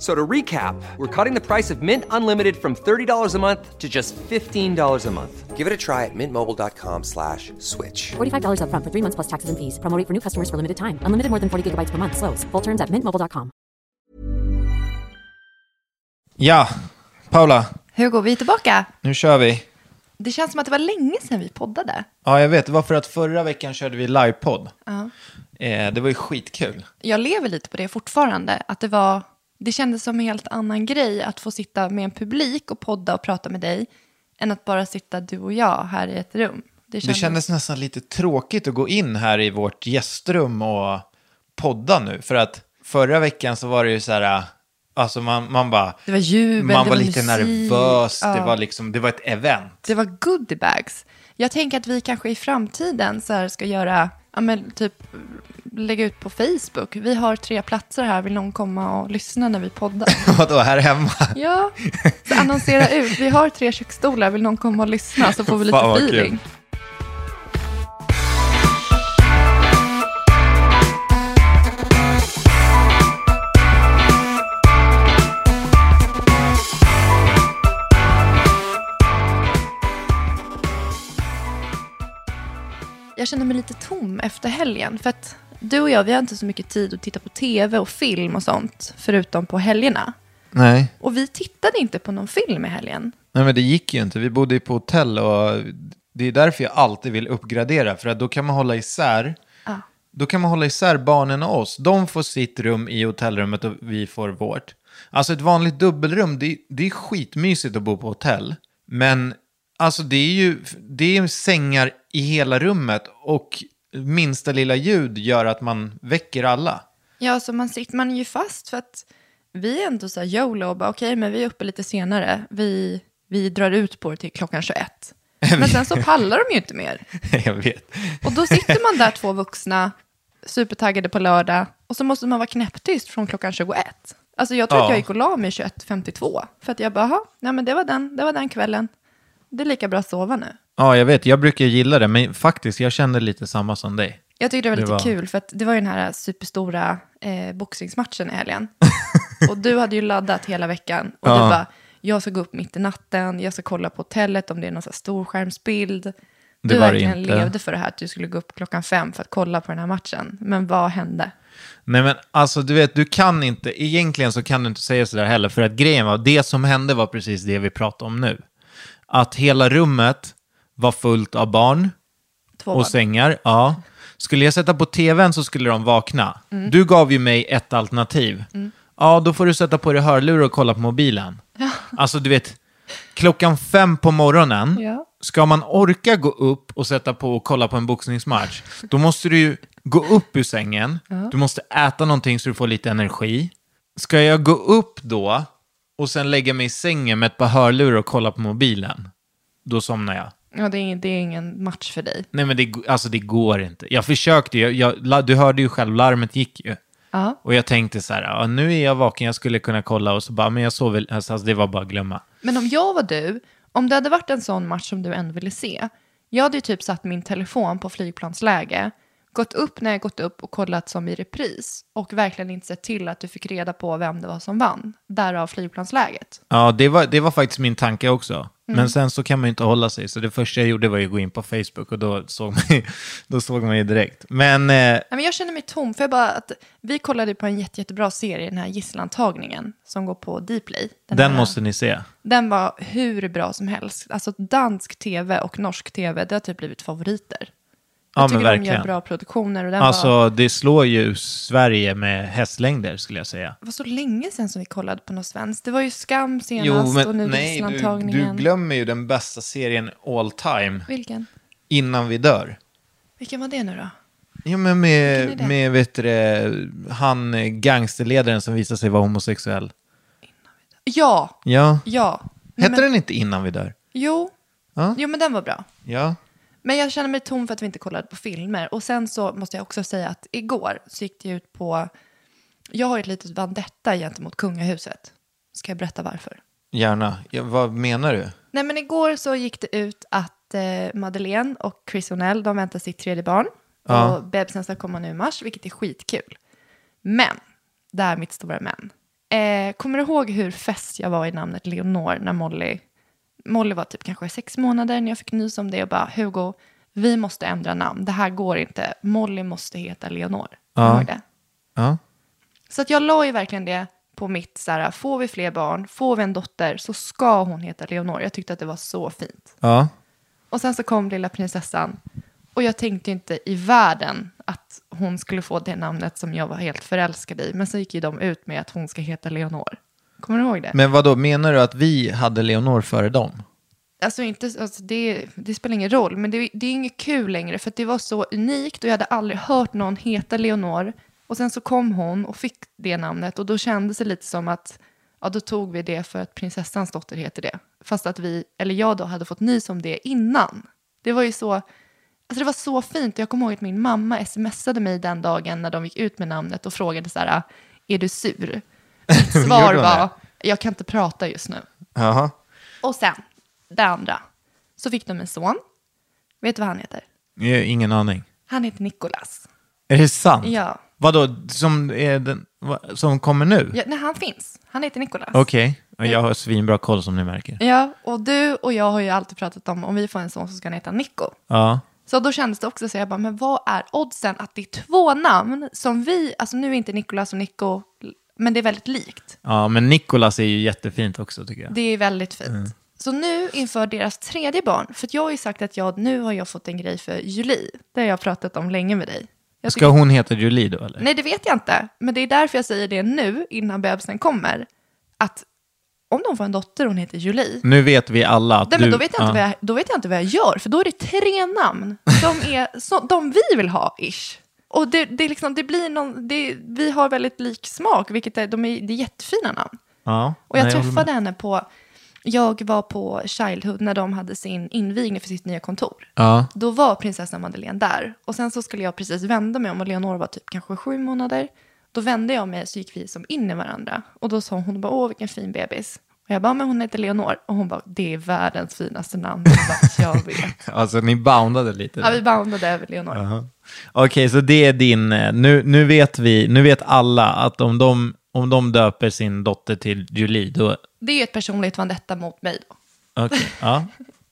So to recap, we're cutting the price of Mint Unlimited from $30 a month to just $15 a month. Give it a try at mintmobile.com slash switch. $45 upfront for three months plus taxes and fees. Promo rate for new customers for limited time. Unlimited more than 40 gigabytes per month. Slows. Full terms at mintmobile.com. Ja, Paula, Hugo, vi är tillbaka. nu kör vi. Det känns som att det var länge sedan vi poddade. Ja, jag vet. Det var för att förra veckan körde vi livepodd. Eh, det var ju skitkul. Jag lever lite på det fortfarande. Att det var, det kändes som en helt annan grej att få sitta med en publik och podda och prata med dig än att bara sitta du och jag här i ett rum. Det kändes nästan lite tråkigt att gå in här i vårt gästrum och podda nu. För att förra veckan så var det ju så här, alltså man, man bara... Det var jubel, Man det var var lite musik, nervös, det, ja. var liksom, det var ett event. Det var goodiebags. Jag tänker att vi kanske i framtiden så här ska göra, ja men typ lägga ut på Facebook. Vi har tre platser här, vill någon komma och lyssna när vi poddar? Vadå, här hemma? Ja, så annonsera ut. Vi har tre köksstolar, vill någon komma och lyssna så får vi lite vad kul. Jag känner mig lite tom efter helgen. För att du och jag, vi har inte så mycket tid att titta på tv och film och sånt. Förutom på helgerna. Nej. Och vi tittade inte på någon film i helgen. Nej, men det gick ju inte. Vi bodde ju på hotell och det är därför jag alltid vill uppgradera. För att då kan man hålla isär. Då kan man hålla isär barnen och oss. De får sitt rum i hotellrummet och vi får vårt. Alltså ett vanligt dubbelrum, det, det är skitmysigt att bo på hotell. Men alltså det är ju det är sängar i hela rummet och minsta lilla ljud gör att man väcker alla. Ja, så man sitter man är ju fast för att vi är ändå så här YOLO och bara okej, men vi är uppe lite senare. Vi, vi drar ut på det till klockan 21. Men sen så pallar de ju inte mer. jag vet. Och då sitter man där två vuxna, supertaggade på lördag. Och så måste man vara knäpptyst från klockan 21. Alltså jag tror att Ja. jag gick och la mig 21.52. För att jag bara, "Jaha, nej men det var den, det var den kvällen. Det är lika bra att sova nu. Ja, jag vet. Jag brukar gilla det, men faktiskt, jag kände lite samma som dig. Jag tyckte det var Det lite var- kul för att det var ju den här superstora eh, boxningsmatchen i helgen. och du hade ju laddat hela veckan. Och Ja. du bara, jag ska gå upp mitt i natten, jag ska kolla på hotellet om det är någon storskärmsbild. Du var det verkligen inte. levde för det här att du skulle gå upp klockan fem för att kolla på den här matchen. Men vad hände? Nej men alltså du vet, du kan inte, egentligen så kan du inte säga sådär heller, för att grejen var, det som hände var precis det vi pratar om nu. Att hela rummet var fullt av barn Två och barn. sängar, ja. Skulle jag sätta på tvn så skulle de vakna. Mm. Du gav ju mig ett alternativ. Ja, då får du sätta på dig hörlurar och kolla på mobilen. Alltså du vet, klockan fem på morgonen, Ja. ska man orka gå upp och sätta på och kolla på en boxningsmatch, då måste du ju gå upp ur sängen, du måste äta någonting så du får lite energi. Ska jag gå upp då och sen lägga mig i sängen med ett par hörlurar och kolla på mobilen, då somnar jag. Ja, det är, det är ingen match för dig. Nej men det, alltså det går inte. Jag försökte ju, jag, du hörde ju själv, larmet gick ju. Ja. Och jag tänkte så här, ja, nu är jag vaken, jag skulle kunna kolla och så bara, men jag sover, alltså det var bara att glömma. Men om jag var du, om det hade varit en sån match som du ändå ville se, jag hade ju typ satt min telefon på flygplansläge, gått upp när jag gått upp och kollat som i repris och verkligen inte sett till att du fick reda på vem det var som vann. Därav flygplansläget. Ja, det var, det var faktiskt min tanke också. Men sen så kan man ju inte hålla sig, så det första jag gjorde var ju att gå in på Facebook och då såg man ju, då såg man ju direkt. Men, eh, men jag känner mig tom, för jag bara att vi kollade på en jätte, jättebra serie, den här gisslantagningen som går på Dplay. den här- måste ni se. Den var hur bra som helst. Alltså dansk tv och norsk tv, det har typ blivit favoriter. Ja, Jag men tycker de gör verkligen. bra produktioner och den var... Alltså, det slår ju Sverige med hästlängder skulle jag säga. Det var så länge sedan som vi kollade på något svenskt. Det var ju Skam senast och nu nej, du, du glömmer ju den bästa serien all time, Vilken? Innan vi dör. Vilken var det nu då? Ja, men med, det? med vet du, han eh, gangsterledaren som visade sig vara homosexuell. Ja, Ja. ja. Hette men, den inte Innan vi dör? Jo. Ja. jo, men den var bra. Ja. Men jag känner mig tom för att vi inte kollade på filmer. Och sen så måste jag också säga att igår så gick det ut på... Jag har ett litet vendetta gentemot kungahuset. Ska jag berätta varför? Gärna. Ja, vad menar du? Nej, men igår så gick det ut att eh, Madeleine och Chris O'Neill, de väntar sitt tredje barn. Ja. Och bebisen ska komma nu i mars, vilket är skitkul. Men, det är mitt stora men. Eh, kommer du ihåg hur fäst jag var i namnet Leonor när Molly... Molly var typ kanske sex månader när jag fick nys om det och bara, Hugo, vi måste ändra namn. Det här går inte. Molly måste heta Leonor. Ja. det? Ja. Så att jag la ju verkligen det på mitt, så här, får vi fler barn, får vi en dotter, så ska hon heta Leonor. Jag tyckte att det var så fint. Ja. Och sen så kom lilla prinsessan. Och jag tänkte inte i världen att hon skulle få det namnet som jag var helt förälskad i. Men så gick ju de ut med att hon ska heta Leonor. Kommer du ihåg det? Men vad då menar du att vi hade Leonor före dem? Alltså, inte, alltså det, det spelar ingen roll, men det, det är inget kul längre. För det var så unikt och jag hade aldrig hört någon heta Leonor. Och sen så kom hon och fick det namnet och då kändes det lite som att ja, då tog vi det för att prinsessans dotter heter det. Fast att vi, eller jag då, hade fått nys om det innan. Det var ju så, alltså det var så fint. Jag kommer ihåg att min mamma smsade mig den dagen när de gick ut med namnet och frågade så här, är du sur? Svar var, jag kan inte prata just nu. Jaha. Och sen, det andra, så fick de en son. Vet du vad han heter? Jag har Ingen aning. Han heter Nikolas. Är det sant? Ja. Vadå, som, är den, som kommer nu? ja nej, han finns. Han heter Nikolas. Okej, Och jag har svinbra koll som ni märker. Ja, och du och jag har ju alltid pratat om om vi får en son så ska han heta Nico. Ja. Så då kändes det också så jag bara, men vad är oddsen att det är två namn som vi, alltså nu är inte Nikolas och Nico, men det är väldigt likt. ja, men Nikolas är ju jättefint också tycker jag. Det är väldigt fint. Så nu inför deras tredje barn, för att jag har ju sagt att jag, nu har jag fått en grej för Julie. Det har jag pratat om länge med dig. Jag Ska hon heta Julie då eller? Nej, det vet jag inte. Men det är därför jag säger det nu, innan bebisen kommer. Att om de får en dotter och hon heter Julie, Nu vet vi alla att nej, du... men då, vet jag inte ja. vad jag, då vet jag inte vad jag gör. För då är det tre namn som är så, de vi vill ha, ish. Och det, det, liksom, det blir någon, det, vi har väldigt lik smak, vilket är, de är, det är jättefina namn. Ja, Och jag nej, träffade med. henne på, jag var på Childhood när de hade sin invigning för sitt nya kontor. Ja. Då var prinsessan Madeleine där. Och sen så skulle jag precis vända mig om och Leonor var typ kanske sju månader. Då vände jag mig så gick vi som in i varandra. Och då sa hon, hon bara, åh vilken fin bebis. Och jag bara, men hon heter Leonor. Och hon bara, det är världens finaste namn. Jag bara, jag vet. Alltså ni boundade lite. Ja, där. vi boundade över Leonor. Okej, så det är din... eh, Nu, nu vet vi, nu vet alla att om de, om de döper sin dotter till Julie, då... Det är ju ett personligt vendetta mot mig då. Okej, ja.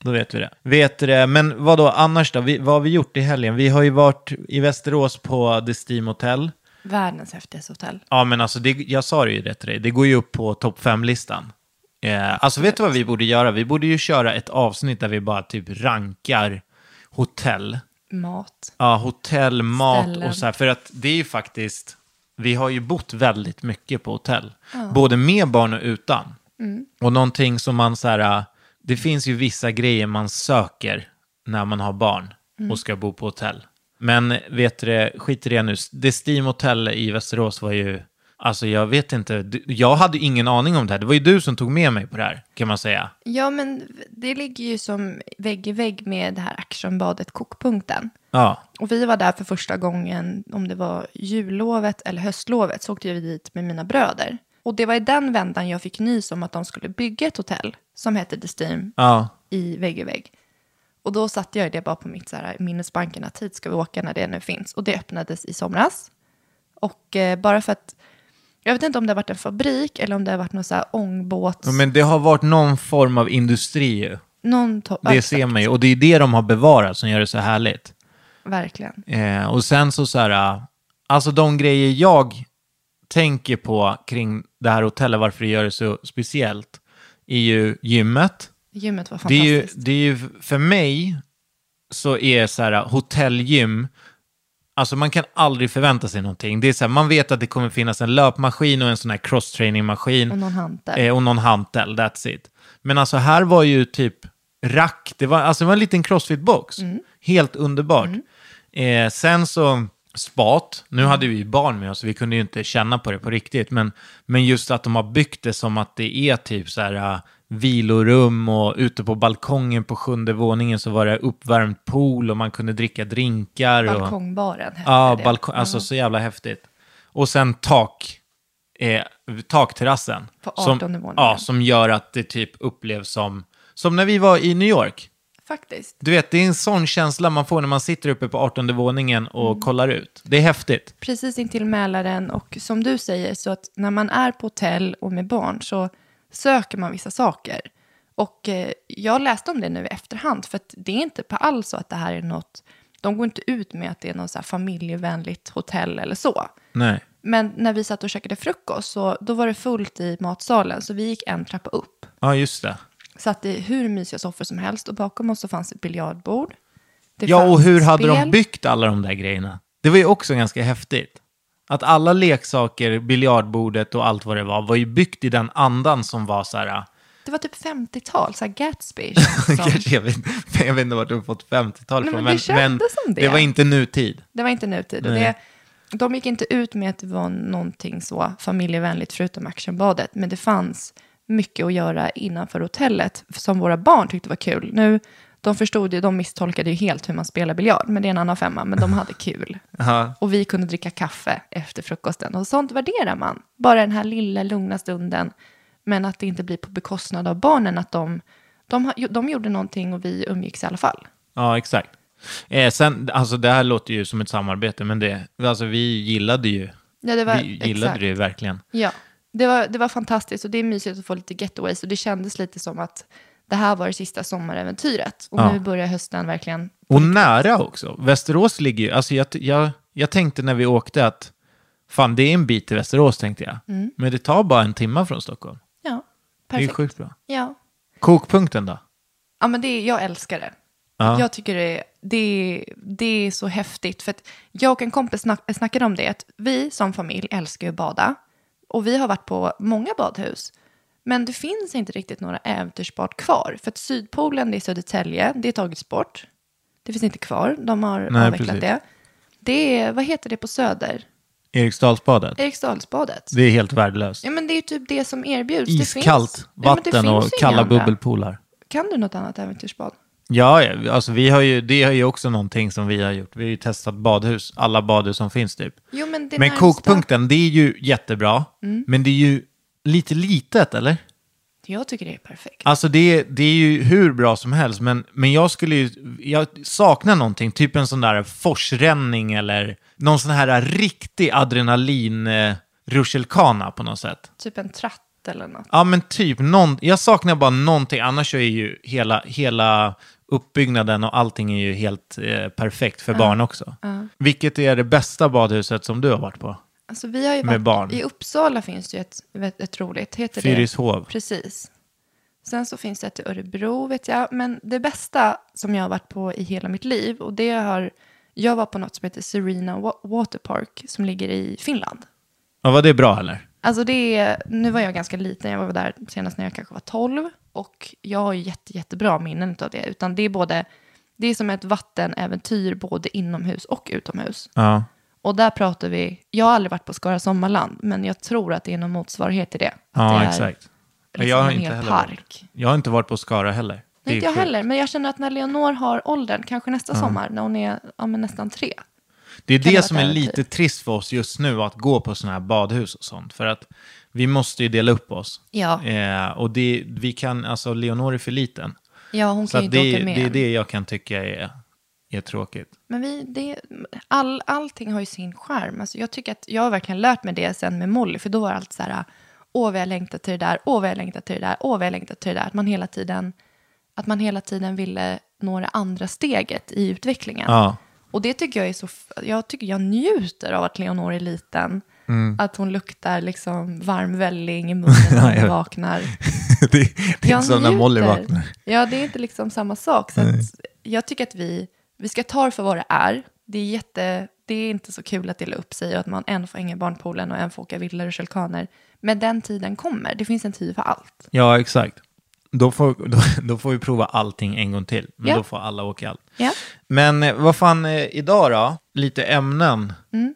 Då vet vi det. Vet du det, men vad då annars då? Vi, vad har vi gjort i helgen? Vi har ju varit i Västerås på The Steam Hotel. Världens häftigaste hotell. Ja, men alltså, det, jag sa det ju rätt till dig. Det går ju upp på topp fem-listan. Eh, alltså, vet du vad vi borde göra? Vi borde ju köra ett avsnitt där vi bara typ rankar hotell. Mat. Ja, hotell, mat Ställen. och så här. För att det är ju faktiskt, vi har ju bott väldigt mycket på hotell. Både med barn och utan. Och någonting som man så här, det finns ju vissa grejer man söker när man har barn och ska bo på hotell. Men vet du det, skit i det nu. Det Steam Hotel i Västerås var ju, alltså jag vet inte, jag hade ingen aning om det här. Det var ju du som tog med mig på det här, kan man säga. Ja, men det ligger ju som vägg i vägg med det här actionbadet Kokpunkten. Ja, Och vi var där för första gången, om det var jullovet eller höstlovet, så åkte vi dit med mina bröder. Och det var i den vändan jag fick nys om att de skulle bygga ett hotell som hette The Steam ja. i vägg i vägg. Och då satte jag det bara på mitt så här, minnesbanken att hit ska vi åka när det nu finns. Och det öppnades i somras. Och eh, bara för att, jag vet inte om det har varit en fabrik eller om det har varit någon så här ångbåts... Ja, Men det har varit någon form av industri någon to- Det ser man ju. Och det är det de har bevarat som gör det så härligt. Verkligen. Eh, och sen så så här, äh, alltså de grejer jag tänker på kring det här hotellet, varför det gör det så speciellt, är ju gymmet. Gymmet var Det är, ju, fantastiskt. det är ju, för mig så är så här, hotellgym, alltså man kan aldrig förvänta sig någonting. Det är så här, man vet att det kommer finnas en löpmaskin och en sån här cross-training-maskin. Och någon hantel. Eh, och någon hantel, that's it. Men alltså här var ju typ rack, det var, alltså det var en liten crossfit-box. Helt underbart. Eh, sen så spat. Nu hade vi ju barn med oss, vi kunde ju inte känna på det på riktigt. Men, men just att de har byggt det som att det är typ så här vilorum och ute på balkongen på sjunde våningen så var det uppvärmd pool och man kunde dricka drinkar. Och, Balkongbaren hette ja, det. balkong, alltså så jävla häftigt. Och sen tak, eh, takterrassen. På som, 18:e våningen. Ja, som gör att det typ upplevs som, som när vi var i New York. Faktiskt. Du vet, det är en sån känsla man får när man sitter uppe på 18 våningen och Mm. kollar ut. Det är häftigt. Precis intill Mälaren och som du säger så att när man är på hotell och med barn så söker man vissa saker. Och eh, jag läste om det nu i efterhand för det är inte på alls så att det här är något, de går inte ut med att det är något så familjevänligt hotell eller så. Nej. Men när vi satt och käkade frukost så då var det fullt i matsalen så vi gick en trappa upp. Ja, just det. Satt i hur mysiga soffor som helst och bakom oss så fanns ett biljardbord. Det Ja, och hur hade de spel. byggt alla de där grejerna? Det var ju också ganska häftigt. Att alla leksaker, biljardbordet och allt vad det var, var ju byggt i den andan som var så här... Det var typ 50-tal, så här Gatsby. som- jag, vet, jag vet inte vart du har fått 50-tal Nej, från, men det som det. det var inte nutid. Det var inte nutid. Och det, de gick inte ut med att det var någonting så familjevänligt förutom actionbadet. Men det fanns mycket att göra innanför hotellet som våra barn tyckte var kul. Nu, de förstod ju, de misstolkade ju helt hur man spelar biljard, men det är en annan femma, men de hade kul. Ja. Och vi kunde dricka kaffe efter frukosten. Och sånt värderar man. Bara den här lilla lugna stunden. Men att det inte blir på bekostnad av barnen. Att de, de, de gjorde någonting och vi umgicks i alla fall. Ja, exakt. Eh, sen, alltså det här låter ju som ett samarbete, men det, alltså vi gillade ju, Ja, det var, vi gillade exakt. det ju verkligen. Ja, det var, det var fantastiskt och det är mysigt att få lite getaways och det kändes lite som att det här var det sista sommaräventyret och Ja. nu börjar hösten verkligen. Och nära också. Västerås ligger ju, alltså jag, jag, jag tänkte när vi åkte att fan det är en bit till Västerås tänkte jag. Mm. Men det tar bara en timma från Stockholm. Ja, Det är perfekt. sjukt bra. Ja. Kokpunkten då? ja, men det, är- jag älskar det. Ja. Jag tycker det, det, det är så häftigt för jag och en kompis snack, snackade om det att vi som familj älskar ju att bada och vi har varit på många badhus. Men det finns inte riktigt några äventyrsbad kvar. För att Sydpolen, det är Södertälje, det är tagits bort. Det finns inte kvar, de har Nej, avvecklat precis. det. Det är, vad heter det på Söder? Eriksdalsbadet? Eriksdalsbadet. Det är helt värdelöst. Ja, men det är ju typ det som erbjuds. Iskallt det finns, Ja, men det vatten och kalla andra. bubbelpoolar. Kan du något annat äventyrsbad? Ja, ja, alltså vi har ju, det är ju också någonting som vi har gjort. Vi har ju testat badhus, alla badhus som finns typ. Jo, men det Men Mm. kokpunkten, det är ju jättebra. Men det är ju lite litet, eller? Jag tycker det är perfekt. Alltså det, det är ju hur bra som helst, men, men jag skulle ju, jag saknar någonting, typ en sån där forsränning eller någon sån här riktig adrenalin eh, rutschkana på något sätt. Typ en tratt eller något. Ja men typ, någon, jag saknar bara någonting, annars är ju hela, hela uppbyggnaden och allting är ju helt eh, perfekt för barn också. Vilket är det bästa badhuset som du har varit på? Alltså vi har ju Med varit, barn. I Uppsala finns det ju ett, ett, roligt, heter det? Fyrishov. Precis. Sen så finns det ett i Örebro vet jag. Men det bästa som jag har varit på i hela mitt liv, och det har, jag var på något som heter Serena Wa- Waterpark som ligger i Finland. Ja, var det bra eller? Alltså det är, nu var jag ganska liten, jag var där senast när jag kanske var 12. Och jag har jätte, jättebra minnen av det. Utan det är både, det är som ett vattenäventyr både inomhus och utomhus. Ja. Och där pratar vi, jag har aldrig varit på Skara Sommarland, men jag tror att det är någon motsvarighet till det. Att Ja, det är exakt. Liksom jag har inte hel heller park. varit. Jag har inte varit på Skara heller. Nej, inte jag sjukt. heller, men jag känner att när Leonor har åldern, kanske nästa sommar, när hon är ja, nästan tre. Det är det som är äventyr. lite trist för oss just nu, att gå på sådana här badhus och sånt. För att vi måste ju dela upp oss. Ja, Eh, och det, vi kan, alltså Leonor är för liten. ja hon Så kan ju inte det, åka med. det är det jag kan tycka är, är tråkigt. Men vi, det, all, allting har ju sin charm. Alltså jag tycker att jag har verkligen lärt mig det sen med Molly, för då var allt så här, åh vad jag längtar till det där, åh vad jag längtar till det där, åh vad jag längtar till det där. Att man hela tiden, att man hela tiden ville nå det andra steget i utvecklingen. Ja. Och det tycker jag är så, jag tycker jag njuter av att Leonor är liten. Mm. Att hon luktar liksom varm välling i munnen när hon vaknar. det, det är Jag inte som när Molly vaknar. Ja, det är inte liksom samma sak. Så jag tycker att vi, vi ska ta det för vad det är. Det är, jätte, det är inte så kul att dela upp sig och att man en får hänga i barnpoolen och en får åka vilda rutschkaner. Men den tiden kommer. Det finns en tid för allt. Ja, exakt. Då får, då, då får vi prova allting en gång till. Men Ja. då får alla åka allt. Ja. Men eh, vad fan, eh, idag då? Lite ämnen. Vill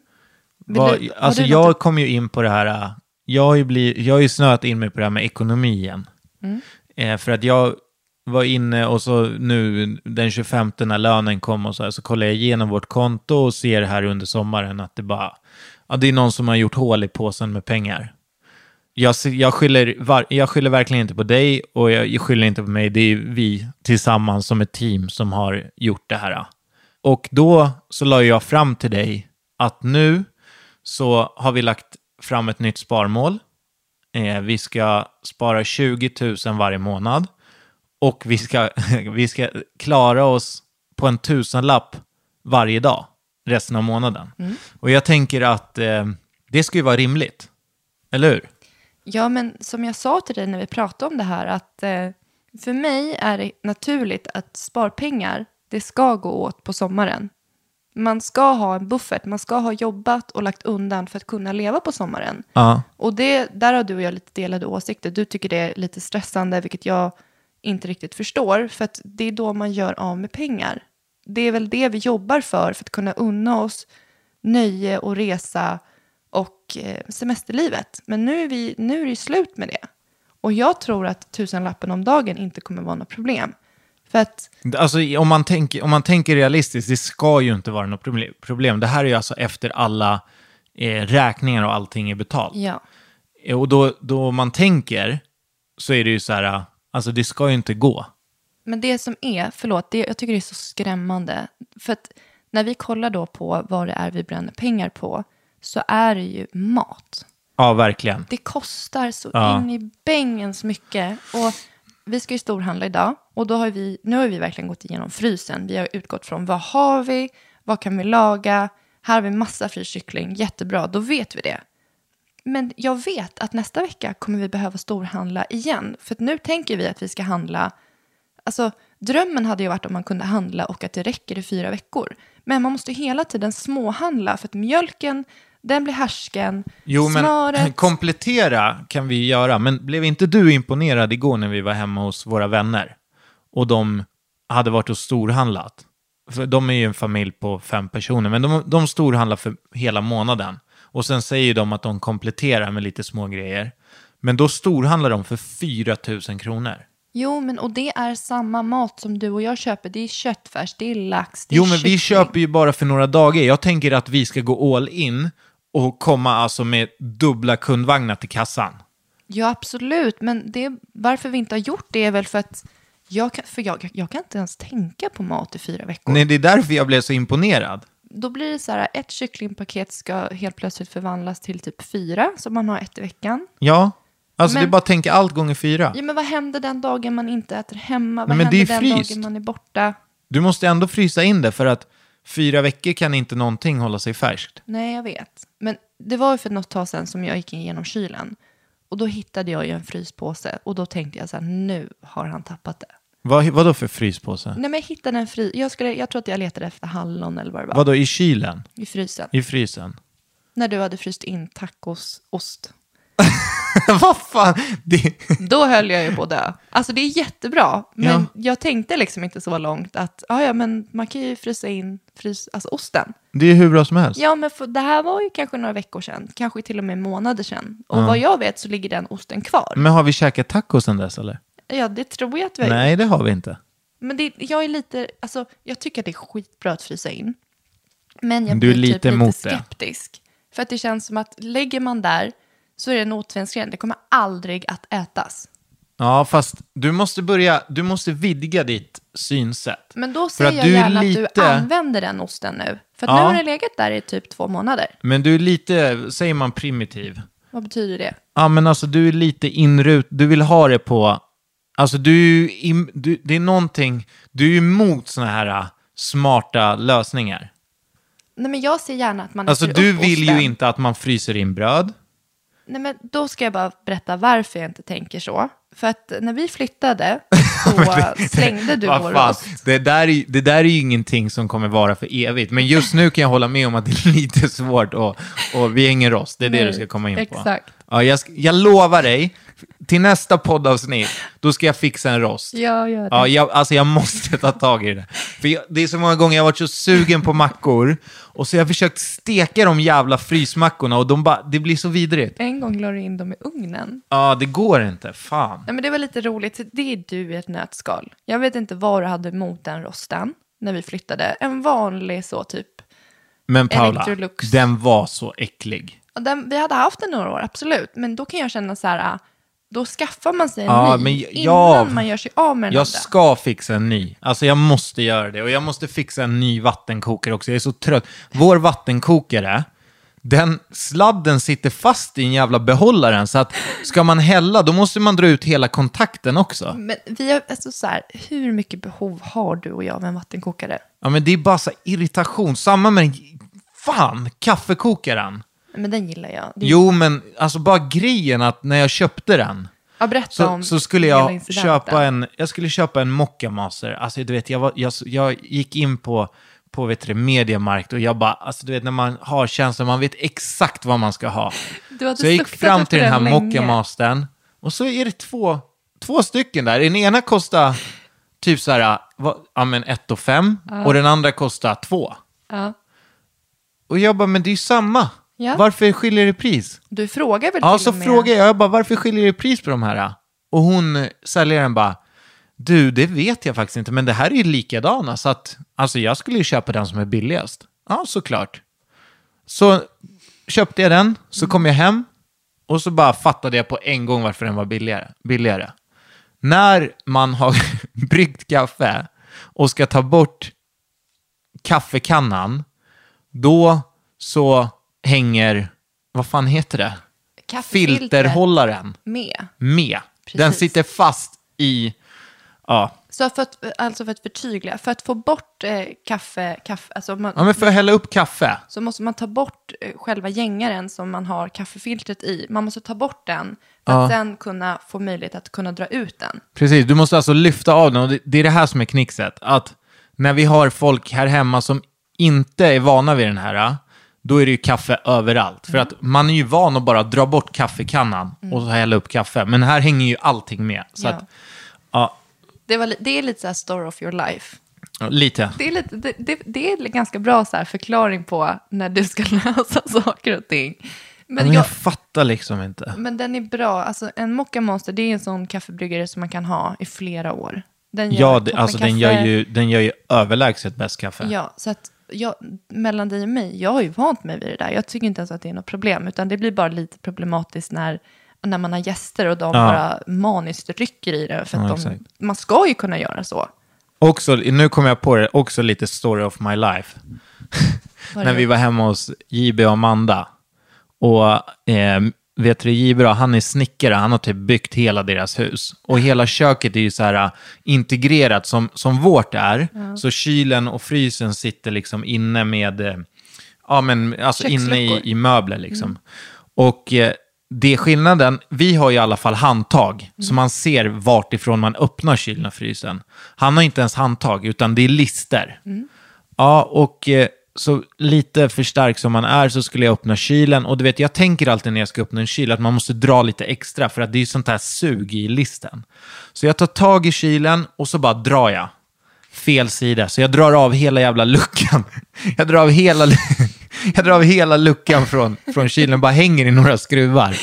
Vad- du- alltså jag något- kom ju in på det här, eh, jag har ju, bli, jag har ju snöat in mig på det här med ekonomi igen. Mm. Eh, för att jag var inne och så nu den 25 när lönen kom och så här, så kollar jag igenom vårt konto och ser här under sommaren att det bara, ja det är någon som har gjort hål i påsen med pengar. Jag, jag, skyller, jag skyller verkligen inte på dig och jag, jag skyller inte på mig. Det är vi tillsammans som ett team som har gjort det här. Och då så la jag fram till dig att nu så har vi lagt fram ett nytt sparmål. Eh, vi ska spara 20 000 varje månad och vi ska, vi ska klara oss på en tusenlapp varje dag resten av månaden. Och jag tänker att eh, det ska ju vara rimligt. Eller hur? Ja, men som jag sa till dig när vi pratade om det här, att eh, för mig är det naturligt att sparpengar, det ska gå åt på sommaren. Man ska ha en buffert, man ska ha jobbat och lagt undan för att kunna leva på sommaren. Ja. Och det, där har du och jag lite delade åsikter. Du tycker det är lite stressande, vilket jag inte riktigt förstår. För att det är då man gör av med pengar. Det är väl det vi jobbar för, för att kunna unna oss nöje och resa och eh, semesterlivet. Men nu är, vi, nu är det slut med det. Och jag tror att tusenlappen om dagen inte kommer vara något problem. För att, Alltså, om, man tänker, om man tänker realistiskt, det ska ju inte vara något proble- problem. Det här är ju alltså efter alla eh, räkningar och allting är betalt. ja. Eh, Och då, då man tänker så är det ju så här, alltså det ska ju inte gå. Men det som är, förlåt, det, jag tycker det är så skrämmande. För att när vi kollar då på vad det är vi bränner pengar på, så är det ju mat. Ja, verkligen. Det kostar så Ja. in i bängens mycket. Och vi ska ju storhandla idag. Och då har vi, nu har vi verkligen gått igenom frysen. Vi har utgått från vad har vi, vad kan vi laga, här har vi massa fryst kyckling, jättebra, då vet vi det. Men jag vet att nästa vecka kommer vi behöva storhandla igen. För att nu tänker vi att vi ska handla, alltså drömmen hade ju varit om man kunde handla och att det räcker i fyra veckor. Men man måste hela tiden småhandla för att mjölken, den blir härsken, Jo, men smöret. komplettera kan vi göra. Men blev inte du imponerad igår när vi var hemma hos våra vänner? Och de hade varit och storhandlat. För de är ju en familj på fem personer, men de, de storhandlar för hela månaden. Och sen säger de att de kompletterar med lite små grejer. Men då storhandlar de för 4 000 kronor. Jo, men och det är samma mat som du och jag köper. Det är köttfärs, det är lax, det Jo, är men vi kyckling. köper ju bara för några dagar. Jag tänker att vi ska gå all in och komma alltså med dubbla kundvagnar till kassan. Ja, absolut. Men det, varför vi inte har gjort det är väl för att jag kan, för jag, jag kan inte ens tänka på mat i fyra veckor. Nej, det är därför jag blev så imponerad. Då blir det så här, ett kycklingpaket ska helt plötsligt förvandlas till typ fyra, så man har ett i veckan. Ja, alltså Men- det är bara att tänka allt gånger fyra. Ja, men vad händer den dagen man inte äter hemma? Vad Nej, men det händer är den fryst. dagen man är borta? Du måste ändå frysa in det för att fyra veckor kan inte någonting hålla sig färskt. Nej, jag vet. Men det var ju för något tag sedan som jag gick igenom kylen. Och då hittade jag ju en fryspåse. Och då tänkte jag så här, nu har han tappat det. Vad, vad då för fryspåse? Nej, men jag hittade en fri... Jag, skulle, jag tror att jag letade efter hallon eller vad det var. Vad då i kylen? I frysen. I frysen? När du hade fryst in tacosost. vad fan? Det... Då höll jag ju på att dö. Alltså det är jättebra. Men Ja. jag tänkte liksom inte så långt att, ja ja men man kan ju frysa in frys, alltså osten. det är hur bra som helst. Ja men för, det här var ju kanske några veckor sedan. Kanske till och med månader sedan. Och vad jag vet så ligger den osten kvar. Men har vi käkat tacos sen dess eller? Ja det tror jag att vi har gjort. Nej, det har vi inte. Men det, jag är lite, alltså jag tycker att det är skitbra att frysa in. Men jag Du är blir lite typ lite emot det. skeptisk. För att det känns som att lägger man där så är det en återvändsgränd. Det kommer aldrig att ätas. Ja, fast du måste börja, du måste vidga ditt synsätt. Men då säger att jag gärna att lite- du använder den osten nu. För att Ja. nu har den legat där i typ två månader. Men du är lite, säger man primitiv? Vad betyder det? Ja, men alltså du är lite inrut, du vill ha det på, alltså du, du det är någonting, du är ju emot sådana här äh, smarta lösningar. Nej men jag ser gärna att man Alltså du vill osten. ju inte att man fryser in bröd. Nej men då ska jag bara berätta varför jag inte tänker så. För att när vi flyttade så slängde du vår ost. Det där, är, det där är ju ingenting som kommer vara för evigt. Men just nu kan jag hålla med om att det är lite svårt och, och vi hänger oss. Det är det Nej, du ska komma in på. exakt. Ja, jag, jag lovar dig, till nästa poddavsnitt, då ska jag fixa en rost. Ja, gör det. Ja, jag, alltså jag måste ta tag i det. För jag, det är så många gånger jag har varit så sugen på mackor och så har jag försökt steka de jävla frysmackorna och de bara, det blir så vidrigt. En gång la du in dem i ugnen. Ja, det går inte. Fan. Nej, men det var lite roligt. Det är du i ett nötskal. Jag vet inte vad du hade emot den rosten när vi flyttade. En vanlig så typ. Men Paula, Electrolux. den var så äcklig. Den, vi hade haft den några år, absolut. Men då kan jag känna så här, ah, då skaffar man sig en Ja, ny men innan ja, man gör sig av med den Jag andra. ska fixa en ny. Alltså jag måste göra det. Och jag måste fixa en ny vattenkokare också. Jag är så trött. Vår vattenkokare, den sladden sitter fast i en jävla behållaren. Så att ska man hälla, då måste man dra ut hela kontakten också. Men vi har, alltså så här, hur mycket behov har du och jag av en vattenkokare? Ja, men det är bara så irritation. Samma med den, fan, kaffekokaren. Men den gillar jag. Det är- Jo, men alltså bara grejen att när jag köpte den, ja, berätta så, om så skulle hela jag incidenten. köpa en, jag skulle köpa en Mocca Master. Alltså du vet, jag, var, jag, jag gick in på, på vet du, Mediamarkt och jag bara, alltså du vet när man har känslan, man vet exakt vad man ska ha. Du hade Så jag gick suktat fram efter till den här länge. Mocca Mastern och så är det två, två stycken där. Den ena kostar typ så här, vad, ja men 1 och 5 och den andra kostar 2. Ja. Och jag bara, men det är ju samma. Ja. Varför skiljer det pris? Du frågar väl Ja, till så och med... frågar jag, jag bara, varför skiljer det pris på de här? Och hon, eh, säljaren bara, du, det vet jag faktiskt inte, men det här är ju likadana, så att, alltså jag skulle ju köpa den som är billigast. Ja, såklart. Så köpte jag den, så kom jag hem, och så bara fattade jag på en gång varför den var billigare. billigare. När man har bryggt kaffe och ska ta bort kaffekannan, då så hänger, vad fan heter det? Filterhållaren Med. med. Den Precis. sitter fast i, ja, Så för att, alltså för att förtydliga, för att få bort eh, kaffe, kaffe alltså man, ja men för att hälla upp kaffe. så måste man ta bort eh, själva gängaren som man har kaffefiltret i. Man måste ta bort den för att sen kunna få möjlighet att kunna dra ut den. Precis, du måste alltså lyfta av den och det, det är det här som är knixet. Att när vi har folk här hemma som inte är vana vid den här, då är det ju kaffe överallt. För att man är ju van att bara dra bort kaffekannan och så hälla upp kaffe. Men här hänger ju allting med. Så Ja. att, ja, Det, var, det är lite så här story of your life. lite. Det är, lite, det, det, det är ganska bra så förklaring på när du ska lösa saker och ting. Men, Men jag jag, fattar liksom inte. men den är bra. Alltså, en Mocca Monster det är en sån kaffebryggare som man kan ha i flera år. Den gör Ja, det, alltså den gör, ju, den gör ju överlägset bäst kaffe. Ja, så att jag, mellan dig och mig, jag har ju vant mig vid det där. Jag tycker inte ens att det är något problem, utan det blir bara lite problematiskt när, när man har gäster och de bara maniskt rycker i det. För att Ja, de, man ska ju kunna göra så. Också, nu kommer jag på det, också lite story of my life. När är vi var hemma hos JB och Amanda. Och eh, vet du, då, han är snickare, han har typ byggt hela deras hus. Och hela köket är ju så här eh, integrerat som, som vårt är. Så kylen och frysen sitter liksom inne med, eh, ja men alltså inne i, i möbler liksom. Och eh, det är skillnaden, vi har i alla fall handtag, så man ser vart ifrån man öppnar kylen och frysen. Han har inte ens handtag, utan det är lister. Ja, och eh, så lite för stark som man är så skulle jag öppna kylen. Och du vet, jag tänker alltid när jag ska öppna en kyl att man måste dra lite extra för att det är ju sånt här sug i listen. Så jag tar tag i kylen och så bara drar jag. Fel sida, så jag drar av hela jävla luckan. Jag drar av hela, jag drar av hela luckan från, från kylen, bara hänger i några skruvar.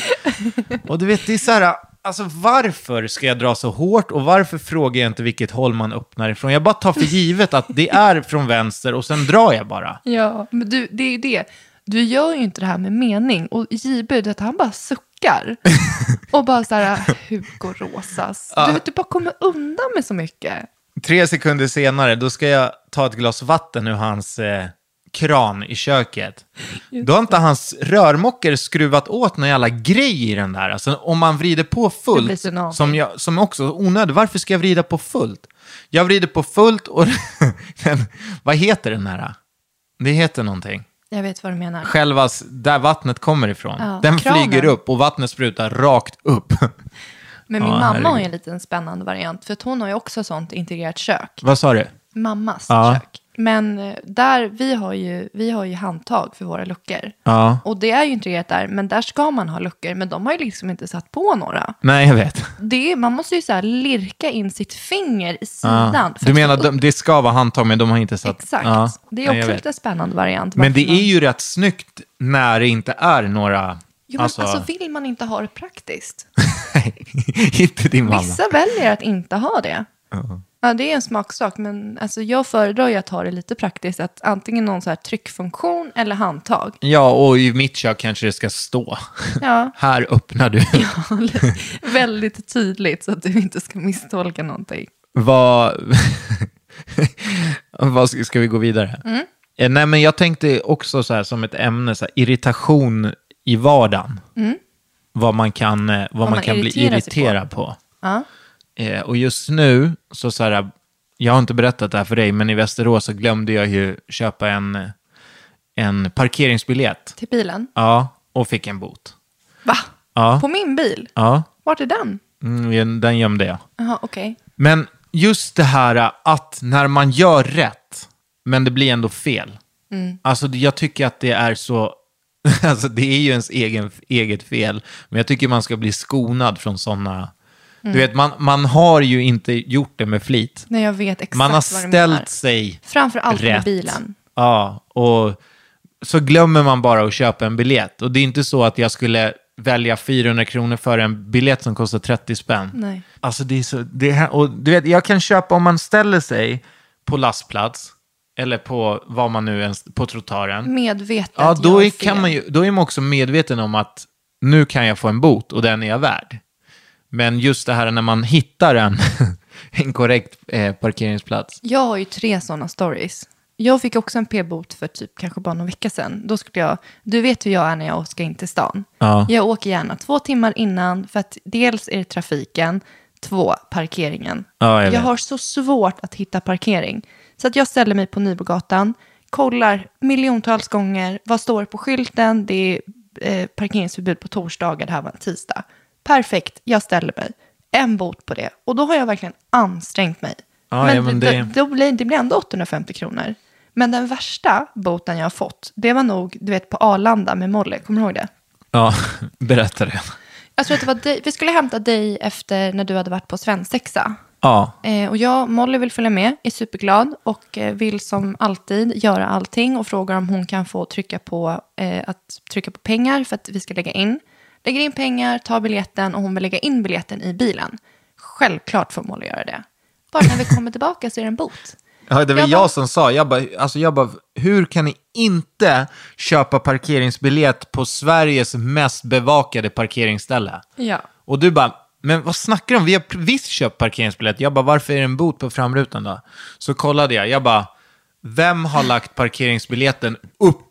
Och du vet, det är så här, alltså varför ska jag dra så hårt och varför frågar jag inte vilket håll man öppnar ifrån? Jag bara tar för givet att det är från vänster och sen drar jag bara. Ja, men du, det är ju det. Du gör ju inte det här med mening. Och JB, vet, han bara suckar. och bara så här, Hugo Rosas. Du vet, du bara kommer undan med så mycket. Tre sekunder senare, då ska jag ta ett glas vatten ur hans eh, kran i köket. Då har inte hans rörmokare skruvat åt någon jävla grej i den där. Alltså om man vrider på fullt, som, jag, som också onödigt. Varför ska jag vrida på fullt? Jag vrider på fullt och vad heter den här? Det heter någonting. Jag vet vad du menar. Själva där vattnet kommer ifrån. Ja, den kranen. flyger upp och vattnet sprutar rakt upp. Men min Ja, mamma har ju en liten spännande variant. För hon har ju också sånt integrerat kök. vad sa du? Mammas Ja. kök. Men eh, där, vi har, ju, vi har ju handtag för våra luckor. Ja. Och det är ju integrerat där, men där ska man ha luckor. Men de har ju liksom inte satt på några. Nej, jag vet. Det, är- man måste ju så här lirka in sitt finger i sidan. Ja. för Du att menar få de, det ska vara handtag, men de har inte satt... Exakt. Ja. Det är Nej, jag också vet. lite spännande variant. Men det varför man- är ju rätt snyggt när det inte är några... Jo, men alltså, vill man inte ha det praktiskt? inte din mamma. Vissa väljer att inte ha det. Ja, det är en smaksak, men alltså, jag föredrar ju att ha det lite praktiskt. Att antingen någon så här tryckfunktion eller handtag. Ja, och i mitt kök kanske det ska stå. Ja, Här öppnar du. väldigt tydligt så att du inte ska misstolka någonting. Vad... Vad ska, vi gå vidare? Mm. Eh, Nej, men jag tänkte också så här som ett ämne, så här, irritation i vardagen. Vad man kan, eh, vad man Mm. man kan bli irriterar sig på. irriterad på. Ja. Eh, och just nu, så, så här, jag har inte berättat det här för dig, men i Västerås så glömde jag ju köpa en, en parkeringsbiljett. Till bilen. Ja, och fick en bot. Va? Ja. På min bil? Ja, Vart är den? mm, den gömde jag. Jaha, okej. Men just det här att när man gör rätt, men det blir ändå fel. Alltså jag tycker att det är så, alltså det är ju ens egen, eget fel, men jag tycker man ska bli skonad från sådana, du vet man, man har ju inte gjort det med flit. Nej, jag vet exakt Man har ställt sig Framför allt med rätt. bilen. Ja, och så glömmer man bara att köpa en biljett. Och det är inte så att jag skulle välja 400 kronor för en biljett som kostar 30 spänn. Nej. Alltså det är så, det här, och du vet, jag kan köpa om man ställer sig på lastplats, eller på vad man nu ens, på trottoaren. Medvetet Ja, då är, kan man ju, då är man också medveten om att nu kan jag få en bot och den är jag värd. Men just det här när man hittar en, en korrekt eh, parkeringsplats. Jag har ju tre sådana stories. Jag fick också en p-bot för typ kanske bara någon vecka sedan. Då skulle jag, du vet hur jag är när jag ska in till stan. Ja. Jag åker gärna två timmar innan för att dels är det trafiken, två parkeringen. Ja, jag jag har så svårt att hitta parkering. Så att jag ställer mig på Nybogatan, kollar miljontals gånger, vad står på skylten, det är eh, parkeringsförbud på torsdagar, det här var en tisdag. Perfekt, jag ställer mig. En bot på det. Och då har jag verkligen ansträngt mig. Ja, ja, men det, det- då blir, det blir ändå 850 kronor. Men den värsta boten jag har fått, det var nog, du vet, på Arlanda med Molly. Kommer du ihåg det? Ja, berätta det. Jag tror att det var dig, vi skulle hämta dig efter när du hade varit på svensexa. Ja, Eh, och jag, Molly vill följa med, är superglad och eh, vill som alltid göra allting och frågar om hon kan få trycka på, eh, att trycka på pengar för att vi ska lägga in. Lägger in pengar, tar biljetten och hon vill lägga in biljetten i bilen. Självklart får Molly göra det. Bara när vi kommer tillbaka så är det en bot. Ja, det var Jag jag, bara- som sa, jag bara, alltså jag bara, hur kan ni inte köpa parkeringsbiljett på Sveriges mest bevakade parkeringsställe? Ja. Och du bara, men vad snackar du om? Vi har visst köpt parkeringsbiljett. Jag bara, varför är det en bot på framrutan då? Så kollade jag, jag bara, vem har lagt parkeringsbiljetten upp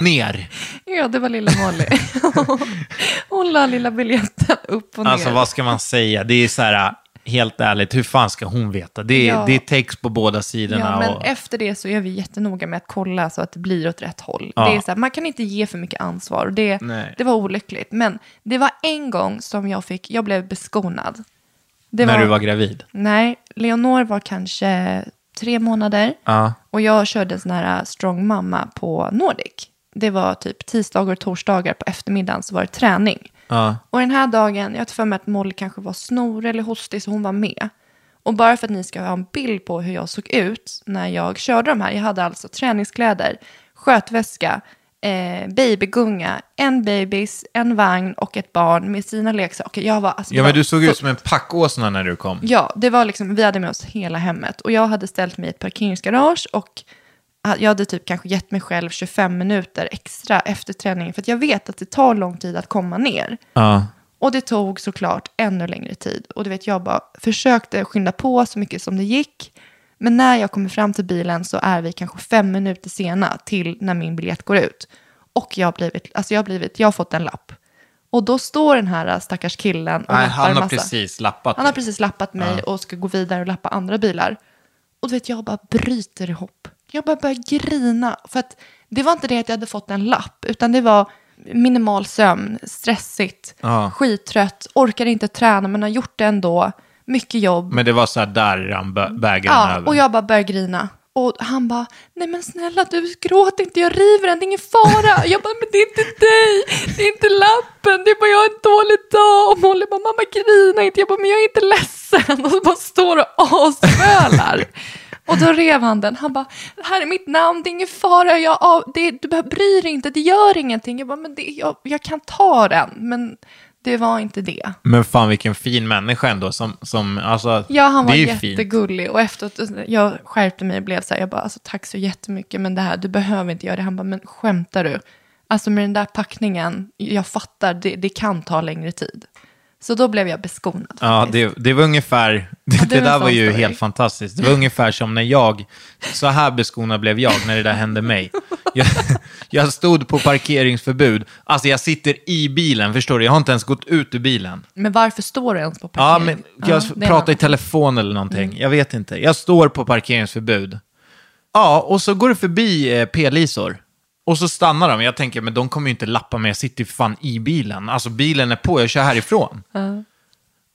ner? Ja, det var lilla Molly. Hon la lilla biljetten upp och ner. Alltså vad ska man säga? Det är så här, helt ärligt, hur fan ska hon veta? Det är, Ja. det är text på båda sidorna. Ja, men och, efter det så är vi jättenoga med att kolla så att det blir åt rätt håll. Ja. Det är så här, man kan inte ge för mycket ansvar. och Det, Nej. det var olyckligt. Men det var en gång som jag fick, jag blev beskonad. Det när du var gravid. Nej, Leonor var kanske tre månader. Ja. Och jag körde en sån här strong mamma på Nordic. Det var typ tisdagar och torsdagar på eftermiddagen så var det träning. Ja. Och den här dagen, jag har för mig att Molly kanske var snorig eller hostig så hon var med. Och bara för att ni ska ha en bild på hur jag såg ut när jag körde de här. Jag hade alltså träningskläder, skötväska, eh, babygunga, en bebis, en vagn och ett barn med sina leksaker. Jag var, alltså, Ja, men du såg ut fullt. som en packåsna när du kom. Ja, det var liksom, vi hade med oss hela hemmet. Och jag hade ställt mig i ett parkeringsgarage och jag hade typ kanske gett mig själv 25 minuter extra efter träningen. För att jag vet att det tar lång tid att komma ner. Ja. Och det tog såklart ännu längre tid. Och du vet, jag bara försökte skynda på så mycket som det gick. Men när jag kommer fram till bilen så är vi kanske fem minuter sena till när min biljett går ut. Och jag har blivit, alltså jag har blivit, jag har fått en lapp. Och då står den här stackars killen och Nej, lappar han har massa. precis lappat. Han har precis lappat mig och ska gå vidare och lappa andra bilar. Och du vet, jag bara bryter ihop. Jag bara börjar grina. För att det var inte det att jag hade fått en lapp, utan det var minimal sömn, stressigt, Ja. skittrött, orkar inte träna men har gjort det ändå. Mycket jobb. Men det var så här, där rann bä- bägaren ja, över. och jag bara börjar grina. Och han bara, nej men snälla du gråt inte, jag river den, det är ingen fara. Jag bara, men det är inte dig, det är inte lappen, det är bara jag har en dålig dag. Och Molly bara, mamma grina inte. Jag bara, men jag är inte ledsen. Och så bara står och asbölar. Och då rev han den. Han bara, det här är mitt namn, det är ingen fara, jag, av, det, du behöver bry dig inte, det gör ingenting. Jag bara, men det, jag, jag kan ta den, men det var inte det. Men fan vilken fin människa ändå. Som, som, alltså, Ja, han var ju fint. jättegullig. Och efteråt, jag skärpte mig och blev så här, jag bara, alltså, tack så jättemycket, men det här, du behöver inte göra det. Han bara, men skämtar du? Alltså med den där packningen, jag fattar, det, det kan ta längre tid. Så då blev jag beskonad. Ja, det, det var ungefär, det, det det där var ju story. helt fantastiskt. Det var ungefär som när jag, så här beskonad blev jag när det där hände mig. Jag, jag stod på parkeringsförbud, alltså jag sitter i bilen, förstår du? Jag har inte ens gått ut ur bilen. Men varför står du ens på Ja, parkering? men jag Ja, pratar i telefon eller någonting, jag vet inte. Jag står på parkeringsförbud. Ja, och så går det förbi eh, p-lisor. Och så stannar de. Jag tänker, men de kommer ju inte lappa mig, jag sitter ju fan i bilen. Alltså bilen är på, jag kör härifrån.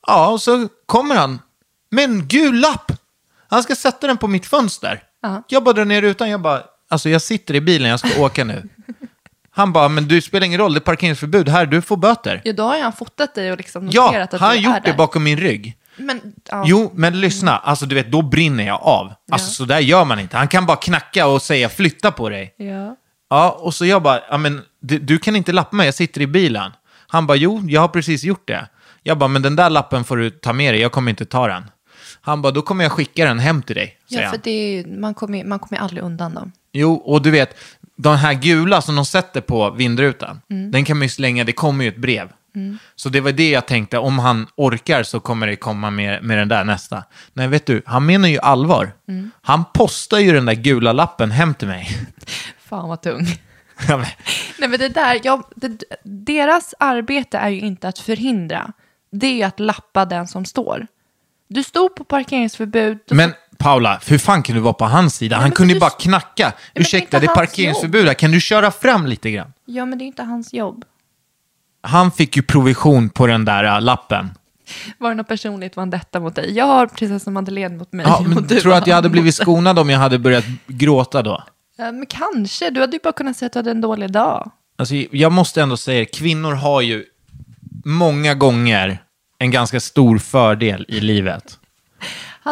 Ja, och så kommer han med en gul lapp. Han ska sätta den på mitt fönster. Ja. Jag bara drar ner rutan, jag bara, alltså jag sitter i bilen, jag ska åka nu. Han bara, men du spelar ingen roll, det är parkeringsförbud här, du får böter. Ja, då har han fotat dig och liksom Ja, noterat att han har du är gjort det där. bakom min rygg. Men, ja. Jo, men lyssna, alltså du vet, då brinner jag av. Alltså så där gör man inte. Han kan bara knacka och säga flytta på dig. Ja. Ja, och så jag bara, ja men du, du kan inte lappa mig, jag sitter i bilen. Han bara, jo, jag har precis gjort det. Jag bara, men den där lappen får du ta med dig, jag kommer inte ta den. Han bara, då kommer jag skicka den hem till dig, Ja, för han. det är, man kommer man kommer aldrig undan dem. Jo, och du vet, de här gula som de sätter på vindrutan, Mm. den kan man ju slänga, det kommer ju ett brev. Så det var det jag tänkte, om han orkar så kommer det komma med, med den där nästa. Nej, vet du, han menar ju allvar. Mm. Han postar ju den där gula lappen hem till mig. Fan vad tung. Ja, men- Nej men det där, jag, det, deras arbete är ju inte att förhindra. Det är ju att lappa den som står. Du stod på parkeringsförbud. Men Paula, hur fan kan du vara på hans sida? Han men kunde ju bara knacka. är Ursäkta, det är parkeringsförbud här. Kan du köra fram lite grann? Ja men det är inte hans jobb. Han fick ju provision på den där äh, lappen. Var det något personligt vendetta mot dig? Jag har prinsessan Madeleine mot mig. Ja, men du tror du att jag hade blivit skonad om jag hade börjat gråta då? Men kanske. Du hade ju bara kunnat säga att du hade en dålig dag. Alltså, jag måste ändå säga kvinnor har ju många gånger en ganska stor fördel i livet.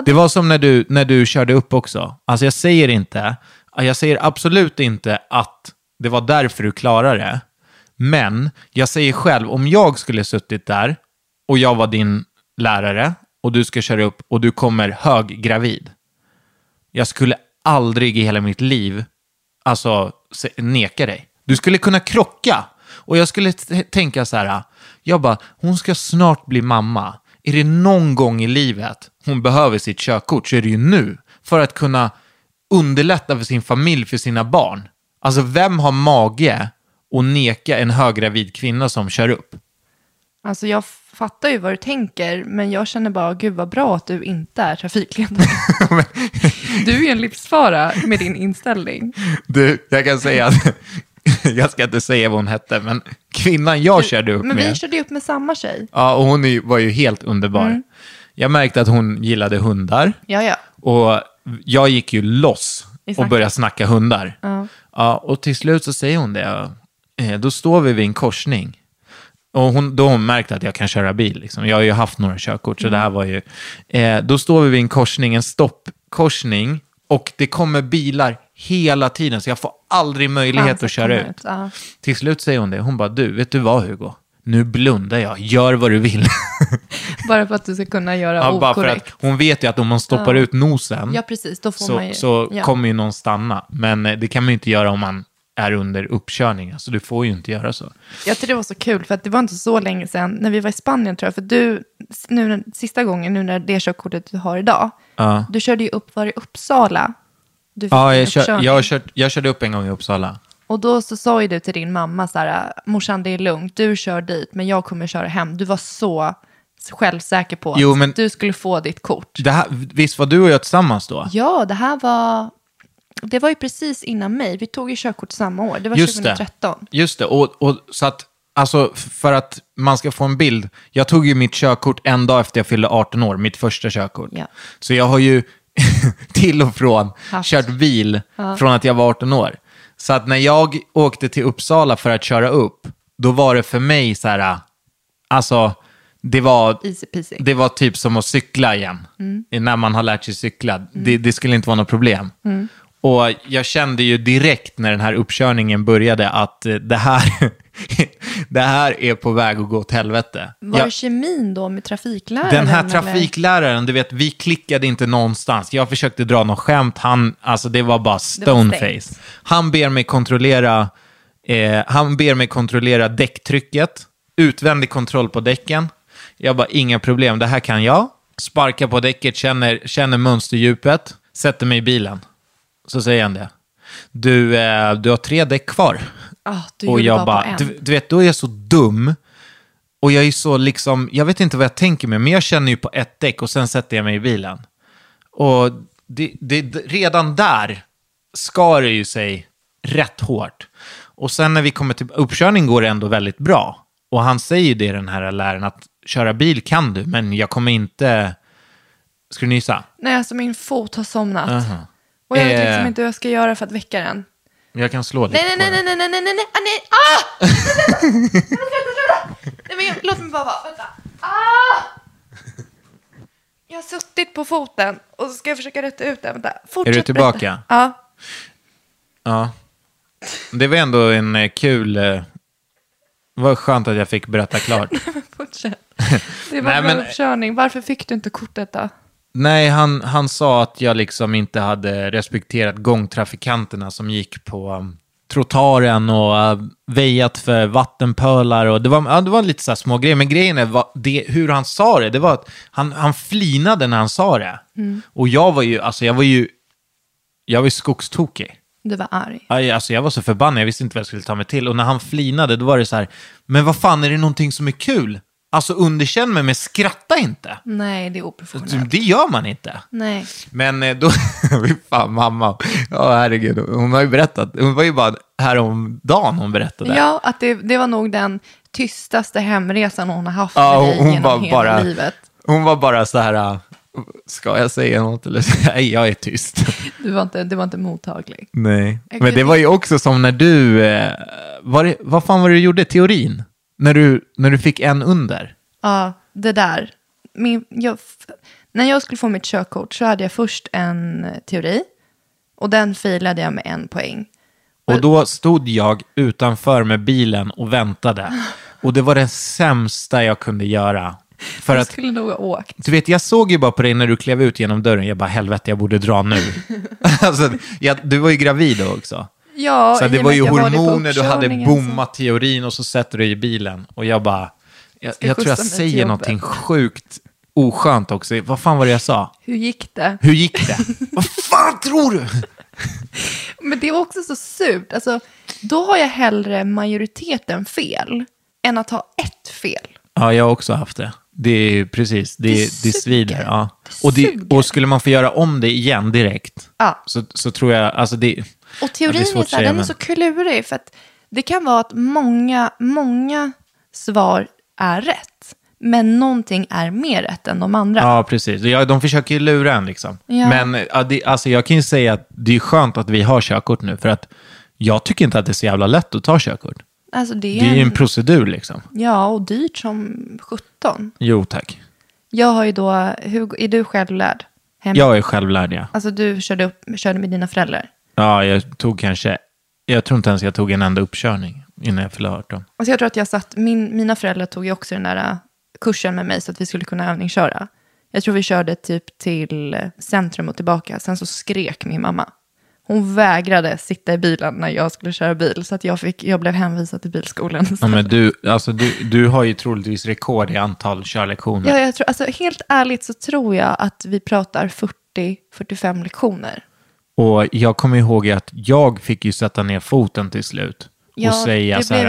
Det var som när du, när du körde upp också. Alltså jag säger inte, jag säger absolut inte att det var därför du klarade det. Men jag säger själv, om jag skulle suttit där och jag var din lärare och du ska köra upp och du kommer höggravid. Jag skulle aldrig i hela mitt liv alltså, neka dig. Du skulle kunna krocka. Och jag skulle tänka så här, jag bara, hon ska snart bli mamma. Är det någon gång i livet hon behöver sitt körkort så är det ju nu. För att kunna underlätta för sin familj, för sina barn. Alltså vem har mage att neka en höggravid kvinna som kör upp? Alltså jag fattar ju vad du tänker, men jag känner bara, gud vad bra att du inte är trafikledare. du är en livsfara med din inställning. Du, jag kan säga att, jag ska inte säga vad hon hette, men kvinnan jag körde upp Men med. vi körde upp med samma tjej. Ja, och hon är var ju helt underbar. Jag märkte att hon gillade hundar. Ja, ja. Och jag gick ju loss och började snacka hundar. Ja. Ja, och till slut så säger hon det. Eh, Då står vi vid en korsning. Och hon, då har hon märkt att jag kan köra bil. Liksom. Jag har ju haft några körkort, så det här var ju... Eh, då står vi vid en korsning, en stoppkorsning. Och det kommer bilar hela tiden, så jag får aldrig möjlighet Chans att köra komma ut. Ja. Till slut säger hon det. Hon bara, du, vet du vad Hugo? Nu blundar jag, gör vad du vill. Bara för att du ska kunna göra Ja, bara för okorrekt. att hon vet ju att om man stoppar ut nosen Ja, precis. Då får så, man ju... så ja. kommer ju någon stanna. Men eh, det kan man ju inte göra om man är under uppkörning. Alltså du får ju inte göra så. Jag tyckte det var så kul, för att det var inte så länge sedan, när vi var i Spanien tror jag, för du, nu när- sista gången, nu när det körkortet du har idag, Ja. du körde ju upp, var i Uppsala? Du Ja, jag, kör, jag, kört, jag körde upp en gång i Uppsala. Och då så sa ju du till din mamma så här, morsan det är lugnt, du kör dit, men jag kommer köra hem. Du var så självsäker på att Jo, men- du skulle få ditt kort. Det här, visst var du och jag tillsammans då? Ja, det här var, det var ju precis innan mig. Vi tog ju körkort samma år, det var Just 2013. det. Just det. Och, och, så att, alltså, för att man ska få en bild. Jag tog ju mitt körkort en dag efter jag fyllde 18 år, mitt första körkort. Ja. Så jag har ju till och från Haft. kört bil från att jag var 18 år. Så att när jag åkte till Uppsala för att köra upp, då var det för mig så här, alltså, det var, det var typ som att cykla igen. När man har lärt sig cykla. Det, det skulle inte vara något problem. Och jag kände ju direkt när den här uppkörningen började att eh, det här, det här är på väg att gå åt helvete. Var Jag- kemin då med trafikläraren? den här eller? trafikläraren, du vet, vi klickade inte någonstans. Jag försökte dra något skämt, han, alltså det var bara stoneface. Han ber mig kontrollera, eh, han ber mig kontrollera däcktrycket, utvändig kontroll på däcken. Jag bara, inga problem, det här kan jag. Sparkar på däcket, känner, känner mönsterdjupet, sätter mig i bilen. Så säger han det. Du, eh, du har tre däck kvar. Ah, du och gjorde jag bara, bara, på en. du, du vet, då är jag så dum. Och jag är så liksom, jag vet inte vad jag tänker med, men jag känner ju på ett däck och sen sätter jag mig i bilen. Och det, det, redan där skar det ju sig rätt hårt. Och sen när vi kommer till uppkörning går det ändå väldigt bra. Och han säger det, den här läraren, att köra bil kan du, men jag kommer inte... Ska du nysa? Nej, alltså min fot har somnat. Aha. Och jag vet Eh. liksom inte hur jag ska göra för att väcka den. Jag kan slå lite Nej, nej, nej, nej, nej, nej, nej, nej, ah, nej, ah! Sluta, sluta! Nej, men jag, låt mig bara vara, vänta. Ah! Jag har suttit på foten och så ska jag försöka rätta ut den. Vänta, fortsätt Är du tillbaka? berätta. Ja. Ja. Det var ändå en eh, kul... eh, Det var skönt att jag fick berätta klart. Fortsätt. Det var Nej, bra men- uppkörning. Varför fick du inte kortet då? Nej, han, han sa att jag liksom inte hade respekterat gångtrafikanterna som gick på um, trottoaren och uh, väjat för vattenpölar. Och det, var, ja, det var lite så små grejer, men grejen är vad, det, hur han sa det. Det var att han, han flinade när han sa det. Och jag var ju, alltså jag var ju, jag var ju skogstokig. Du var arg. Aj, Alltså jag var så förbannad, jag visste inte vad jag skulle ta mig till. Och när han flinade, då var det så här, men vad fan, är det någonting som är kul? Alltså underkänn mig, men skratta inte. Nej, det är oprofessionellt. Det gör man inte. Nej. Men eh, då, fan mamma, ja herregud, hon har ju berättat, hon var ju bara häromdagen hon berättade. Ja, att det, det var nog den tystaste hemresan hon har haft Ja, med dig hon genom var hela bara- livet. Hon var bara så här, äh, ska jag säga något eller? Nej, jag är tyst. Du var inte, du var inte mottaglig. Nej. Men det var ju också som när du, eh, var det, vad fan var det du gjorde, teorin? När du, när du fick en under? Ja, det där. Min, jag, när jag skulle få mitt körkort så hade jag först en teori. Och den filade jag med en poäng. Och då stod jag utanför med bilen och väntade. Och det var det sämsta jag kunde göra. För jag att skulle nog ha åkt. Du vet, jag såg ju bara på dig när du klev ut genom dörren. Jag bara, helvete, jag borde dra nu. alltså, jag, du var ju gravid då också. Ja, så det var ju var hormoner, du hade bommat teorin och så sätter du dig i bilen. Och jag bara, jag, jag tror jag säger någonting sjukt oskönt också. Vad fan var det jag sa? Hur gick det? Hur gick det? Vad fan tror du? Men det är också så surt. Alltså, då har jag hellre majoriteten fel än att ha ett fel. Ja, jag har också haft det. Det är precis, det, Det det, svider. Ja. Och, det, och skulle man få göra om det igen direkt, Ja. så, så tror jag, alltså det... Och teorin Ja, är är, så här, den är så klurig. För att det kan vara att många, många svar är rätt. Men någonting är mer rätt än de andra. Ja, precis. Ja, de försöker ju lura en liksom. Ja. Men alltså, jag kan ju säga att det är skönt att vi har körkort nu, för att jag tycker inte att det är så jävla lätt att ta körkort. Alltså det Det är, är ju en en, procedur liksom. Ja, och dyrt som 17. Jo, tack. Jag har ju då, hur, är du självlärd? Hemma? Jag är självlärd, ja. Alltså du körde, upp, körde med dina föräldrar? Ja, jag tog kanske, jag tror inte ens jag tog en enda uppkörning innan jag fyllde 18. Alltså jag tror att jag satt, min, mina föräldrar tog ju också den där äh, kursen med mig så att vi skulle kunna övningsköra. Jag tror vi körde typ till centrum och tillbaka. Sen så skrek min mamma. Hon vägrade sitta i bilen när jag skulle köra bil. Så att jag, fick, jag blev hänvisad till bilskolan. Ja, men du, alltså, du, du har ju troligtvis rekord i antal körlektioner. Ja, jag tror, alltså, helt ärligt så tror jag att vi pratar 40-45 lektioner. Och jag kommer ihåg att jag fick ju sätta ner foten till slut. Ja, och säga så här,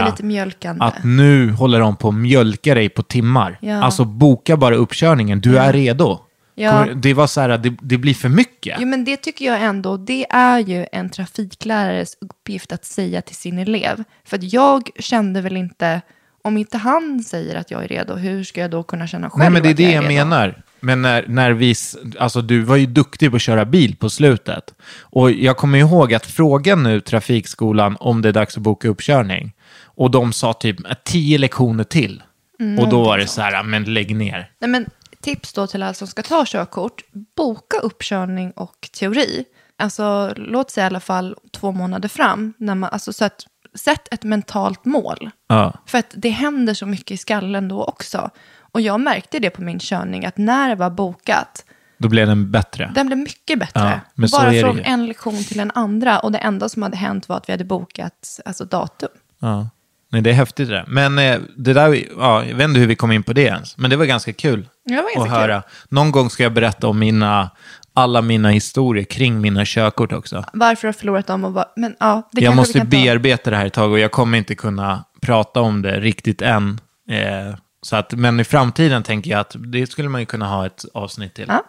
att nu håller de på att mjölka dig på timmar. Ja. Alltså boka bara uppkörningen, du är redo. Ja. Det var så här, det, det blir för mycket. Jo, men det tycker jag ändå, det är ju en trafiklärares uppgift att säga till sin elev. För att jag kände väl inte, om inte han säger att jag är redo, hur ska jag då kunna känna själv Nej, men det är det jag jag menar. Men när, när vi, alltså du var ju duktig på att köra bil på slutet. Och jag kommer ihåg att frågan nu Trafikskolan om det är dags att boka uppkörning. Och de sa typ "Äh, tio lektioner till. Mm, och då var det så här, men lägg ner. Nej, men tips då till alla som ska ta körkort, boka uppkörning och teori. Alltså låt säga i alla fall två månader fram, när man, alltså, så att, sätt ett mentalt mål. Ja. För att det händer så mycket i skallen då också. Och jag märkte det på min körning, att när det var bokat, Då blev den bättre. den blev mycket bättre. Ja, Bara från en lektion till en andra. Och det enda som hade hänt var att vi hade bokat alltså, datum. Ja. Nej, det är häftigt det där. Men eh, det där, ja, jag vet inte hur vi kom in på det ens. Men det var ganska kul det var ganska att kul. höra. Någon gång ska jag berätta om mina, alla mina historier kring mina körkort också. Varför har jag förlorat dem och vad... Men ja, det jag måste bearbeta det här ett tag och jag kommer inte kunna prata om det riktigt än. Eh, så att, men i framtiden tänker jag att det skulle man ju kunna ha ett avsnitt till. Ja.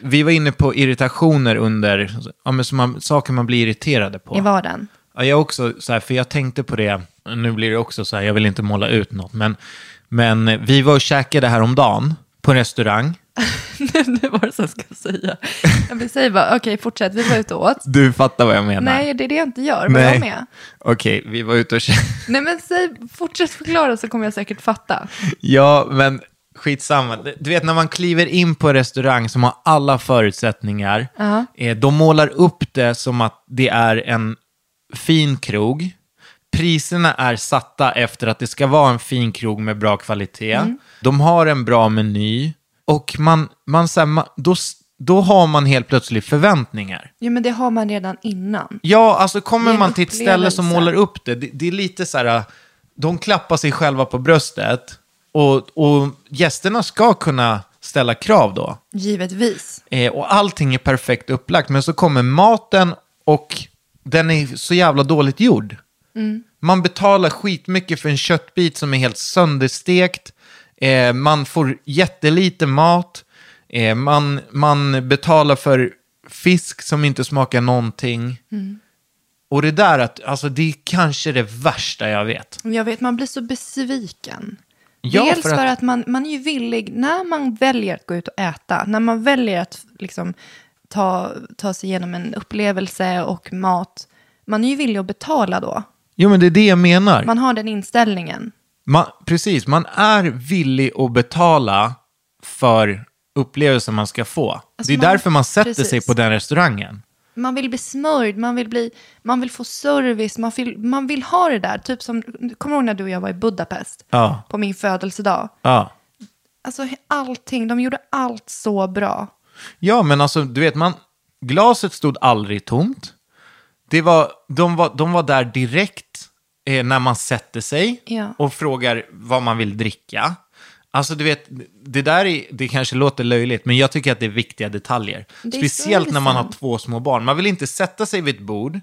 Vi var inne på irritationer under, ja, men man, saker man blir irriterade på. I vardagen. Ja, jag också, så här, för jag tänkte på det, nu blir det också så här, jag vill inte måla ut något, men, men vi var och käkade häromdagen på en restaurang. det var det som jag skulle säga. Jag vill säga bara, okej fortsätt, vi var ute och åt. Du fattar vad jag menar. Nej, det är det jag inte gör. Var jag med? Okej, vi var ute och. Nej, men säg, fortsätt förklara så kommer jag säkert fatta. Ja, men skitsamma. Du vet när man kliver in på en restaurang som har alla förutsättningar. Eh, de målar upp det som att det är en fin krog. Priserna är satta efter att det ska vara en fin krog med bra kvalitet. De har en bra meny. Och man, man, så här, man, då, då har man helt plötsligt förväntningar. Jo, men det har man redan innan. Ja, alltså kommer man till ett ställe som målar upp det, det, det är lite så här, de klappar sig själva på bröstet och, och gästerna ska kunna ställa krav då. Givetvis. Eh, och allting är perfekt upplagt, men så kommer maten och den är så jävla dåligt gjord. Man betalar skitmycket för en köttbit som är helt sönderstekt. Eh, man får jättelite mat. Eh, man, man betalar för fisk som inte smakar någonting. Och det där, att, alltså, det är kanske det värsta jag vet. Jag vet, man blir så besviken. Ja, Dels för för att- att, man, man är ju villig, när man väljer att gå ut och äta, när man väljer att liksom, ta, ta sig igenom en upplevelse och mat, man är ju villig att betala då. Jo, men det är det jag menar. Man har den inställningen. Man, precis, man är villig att betala för upplevelsen man ska få. det är man- därför man sätter sig precis. på den restaurangen. Man vill bli smörjd, man vill, bli, man vill få service, man vill, man vill ha det där. Typ som, kommer du ihåg när du och jag var i Budapest? Ja. På min födelsedag. Ja. Alltså allting, de gjorde allt så bra. ja, men alltså, du vet, man, glaset stod aldrig tomt. Det var, de, var, de var där direkt eh, när man sätter sig Ja. och frågar vad man vill dricka. Alltså, du vet, det där är, det kanske låter löjligt, men jag tycker att det är viktiga detaljer. Det är Speciellt när man har två små barn. Man vill inte sätta sig vid ett bord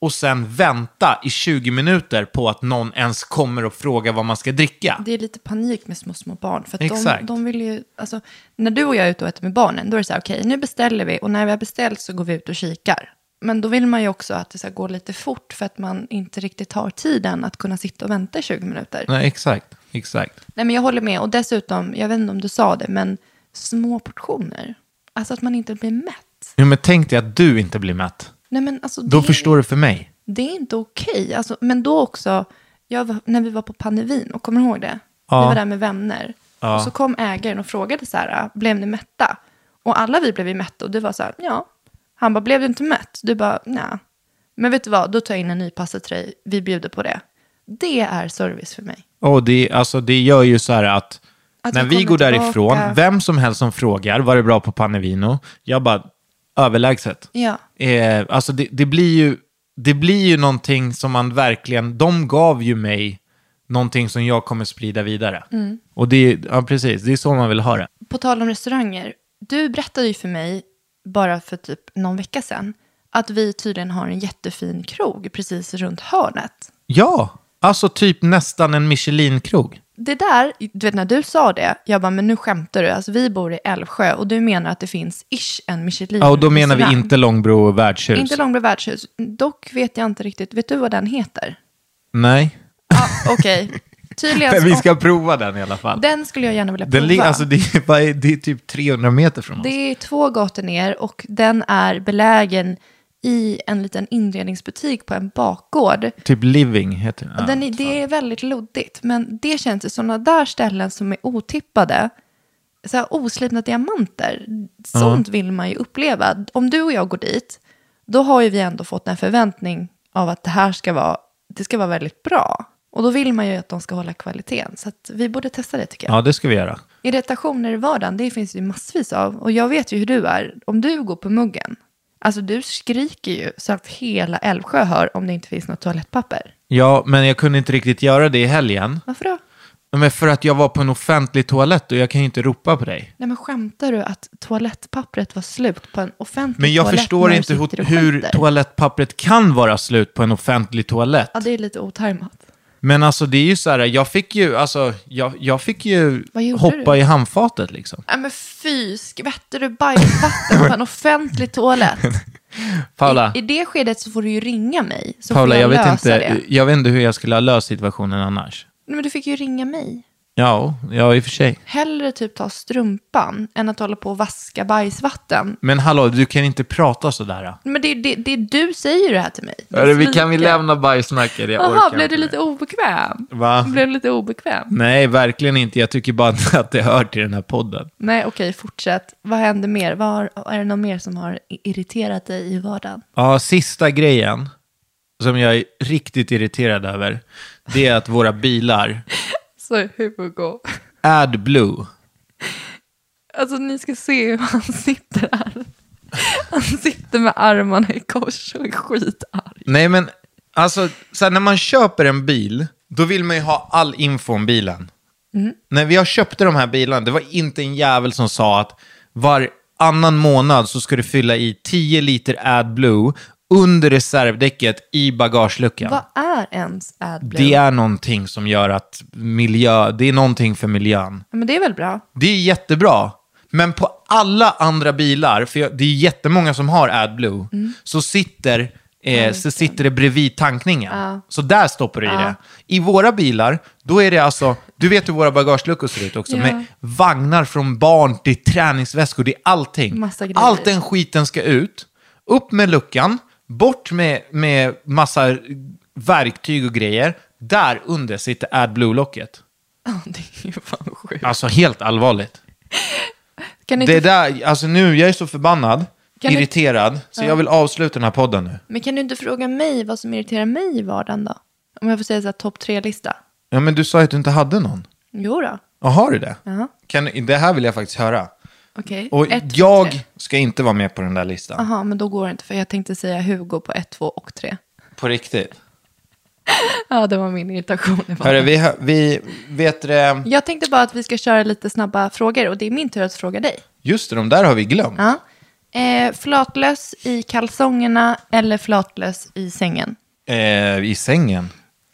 och sen vänta i 20 minuter på att någon ens kommer och frågar vad man ska dricka. Det är lite panik med små, små barn. För de, de vill ju, alltså, när du och jag är ute och äter med barnen, då är det så här, okej, nu beställer vi och när vi har beställt så går vi ut och kikar. Men då vill man ju också att det ska gå lite fort för att man inte riktigt har tiden att kunna sitta och vänta i 20 minuter. Nej, exakt. Exakt. Nej, men jag håller med. Och dessutom, jag vet inte om du sa det, men små portioner. Alltså att man inte blir mätt. Jo, men tänk dig att du inte blir mätt. Nej, men alltså, Då det, förstår du för mig. det är inte okej. Alltså, men då också, jag när vi var på Panevin, och kommer du ihåg det? Ja. Vi var där med vänner. Ja. Och så kom ägaren och frågade så här, blev ni mätta? Och alla vi blev ju mätta och du var så här, ja. Han bara, blev du inte mätt? Du bara, nej. Men vet du vad, då tar jag in en ny pasta till dig. Vi bjuder på det. Det är service för mig. Och det, alltså, det gör ju så här att, Att när vi går tillbaka. därifrån, vem som helst som frågar, var det bra på Panevino? Jag bara, överlägset. Ja. Eh, alltså det, det, blir ju, det blir ju någonting som man verkligen, de gav ju mig någonting som jag kommer sprida vidare. Mm. Och det, ja precis, det är så man vill ha det. På tal om restauranger. Du berättade ju för mig, bara för typ någon vecka sedan, att vi tydligen har en jättefin krog precis runt hörnet. Ja, alltså typ nästan en Michelin-krog. Det där, du vet när du sa det, jag bara, men nu skämtar du. Alltså vi bor i Älvsjö och du menar att det finns ish en Michelin. Ja, och då menar vi inte Långbro värdshus. Inte Långbro värdshus. Dock vet jag inte riktigt, vet du vad den heter? Nej, Ja, okej. Tydligen. men vi ska prova den i alla fall. Den skulle jag gärna vilja prova. Den ligger, alltså det är, det är typ 300 meter från oss. Det är två gator ner och den är belägen i en liten inredningsbutik på en bakgård. Typ Living heter den. Den är, det är väldigt luddigt, men det känns ju sådana där ställen som är otippade. Så här oslipna diamanter, sånt vill man ju uppleva. Om du och jag går dit, då har ju vi ändå fått en förväntning av att det här ska vara, det ska vara väldigt bra. Och då vill man ju att de ska hålla kvaliteten. Så vi borde testa det tycker jag. Ja, det ska vi göra. Irritationer i vardagen, det finns ju massvis av. Och jag vet ju hur du är. Om du går på muggen, alltså du skriker ju så att hela Älvsjö hör om det inte finns något toalettpapper. Ja, men jag kunde inte riktigt göra det i helgen. Varför då? Men för att jag var på en offentlig toalett och jag kan ju inte ropa på dig. Nej men skämtar du att toalettpappret var slut på en offentlig Men jag toalett förstår inte hur, hur toalettpappret kan vara slut på en offentlig toalett. Ja, det är lite otajmat. Men alltså det är ju så här, jag fick ju, alltså, jag, jag fick ju hoppa du? i handfatet liksom. Nej men fy, skvätter du bajsvatten på en offentlig toalett? Paula, I, I det skedet så får du ju ringa mig. Så Paula jag, jag, vet inte, det. jag vet inte hur jag skulle ha löst situationen annars. Nej, men du fick ju ringa mig. Ja, ja i och för sig. Hellre typ ta strumpan än att hålla på och vaska bajsvatten. Men hallå, du kan inte prata sådär. Men det, det, det du säger det här till mig. Hörru, vi kan vi lämna bajsnacket? Jag Jaha, blev du lite obekväm? Va? Blev du lite obekväm? Nej, verkligen inte. Jag tycker bara att det hör till den här podden. Nej, okej, fortsätt. Vad händer mer? Var, är det något mer som har irriterat dig i vardagen? Ja, sista grejen som jag är riktigt irriterad över, det är att våra bilar, Så Hugo. AdBlue, Alltså ni ska se hur han sitter här. Han sitter med armarna i kors och är skitarg. Nej, men alltså, så här, när man köper en bil, då vill man ju ha all info om bilen. När vi har köpte de här bilarna, det var inte en jävel som sa att var annan månad så ska du fylla i 10 liter AdBlue under reservdäcket i bagageluckan. Vad är ens AdBlue? Det är någonting som gör att miljö, det är någonting för miljön. Ja, men det är väl bra? Det är jättebra. Men på alla andra bilar, för jag, det är jättemånga som har AdBlue, så, sitter, eh, så sitter det bredvid tankningen. Så där stoppar du i det. I våra bilar, då är det alltså, du vet hur våra bagageluckor ser ut också, Ja. med vagnar från barn till träningsväskor, det är allting. Allt den skiten ska ut, upp med luckan, bort med, med massa verktyg och grejer. Där under sitter AdBlue-locket. Ja, det är ju fan sjukt. Alltså helt allvarligt. Kan ni Det inte, där, alltså nu, jag är så förbannad, Kan du- irriterad, så jag vill avsluta den här podden nu. men kan du inte fråga mig vad som irriterar mig i vardagen då? Om jag får säga så här topp tre-lista. Ja, men du sa ju att du inte hade någon. Jo då. Ja, har du det? Ja. Kan, det här vill jag faktiskt höra. Okej. Och Ett, två, jag tre. ska inte vara med på den där listan. Jaha, men då går det inte för jag tänkte säga Hugo på ett, två och tre. På riktigt. Ja, det var min irritation. Hörru, vi, hö- vi vet det, Jag tänkte bara att vi ska köra lite snabba frågor och det är min tur att fråga dig. just det, de där har vi glömt. Ja. Eh, flatlös i kalsongerna eller flatlös i sängen? Eh, I sängen.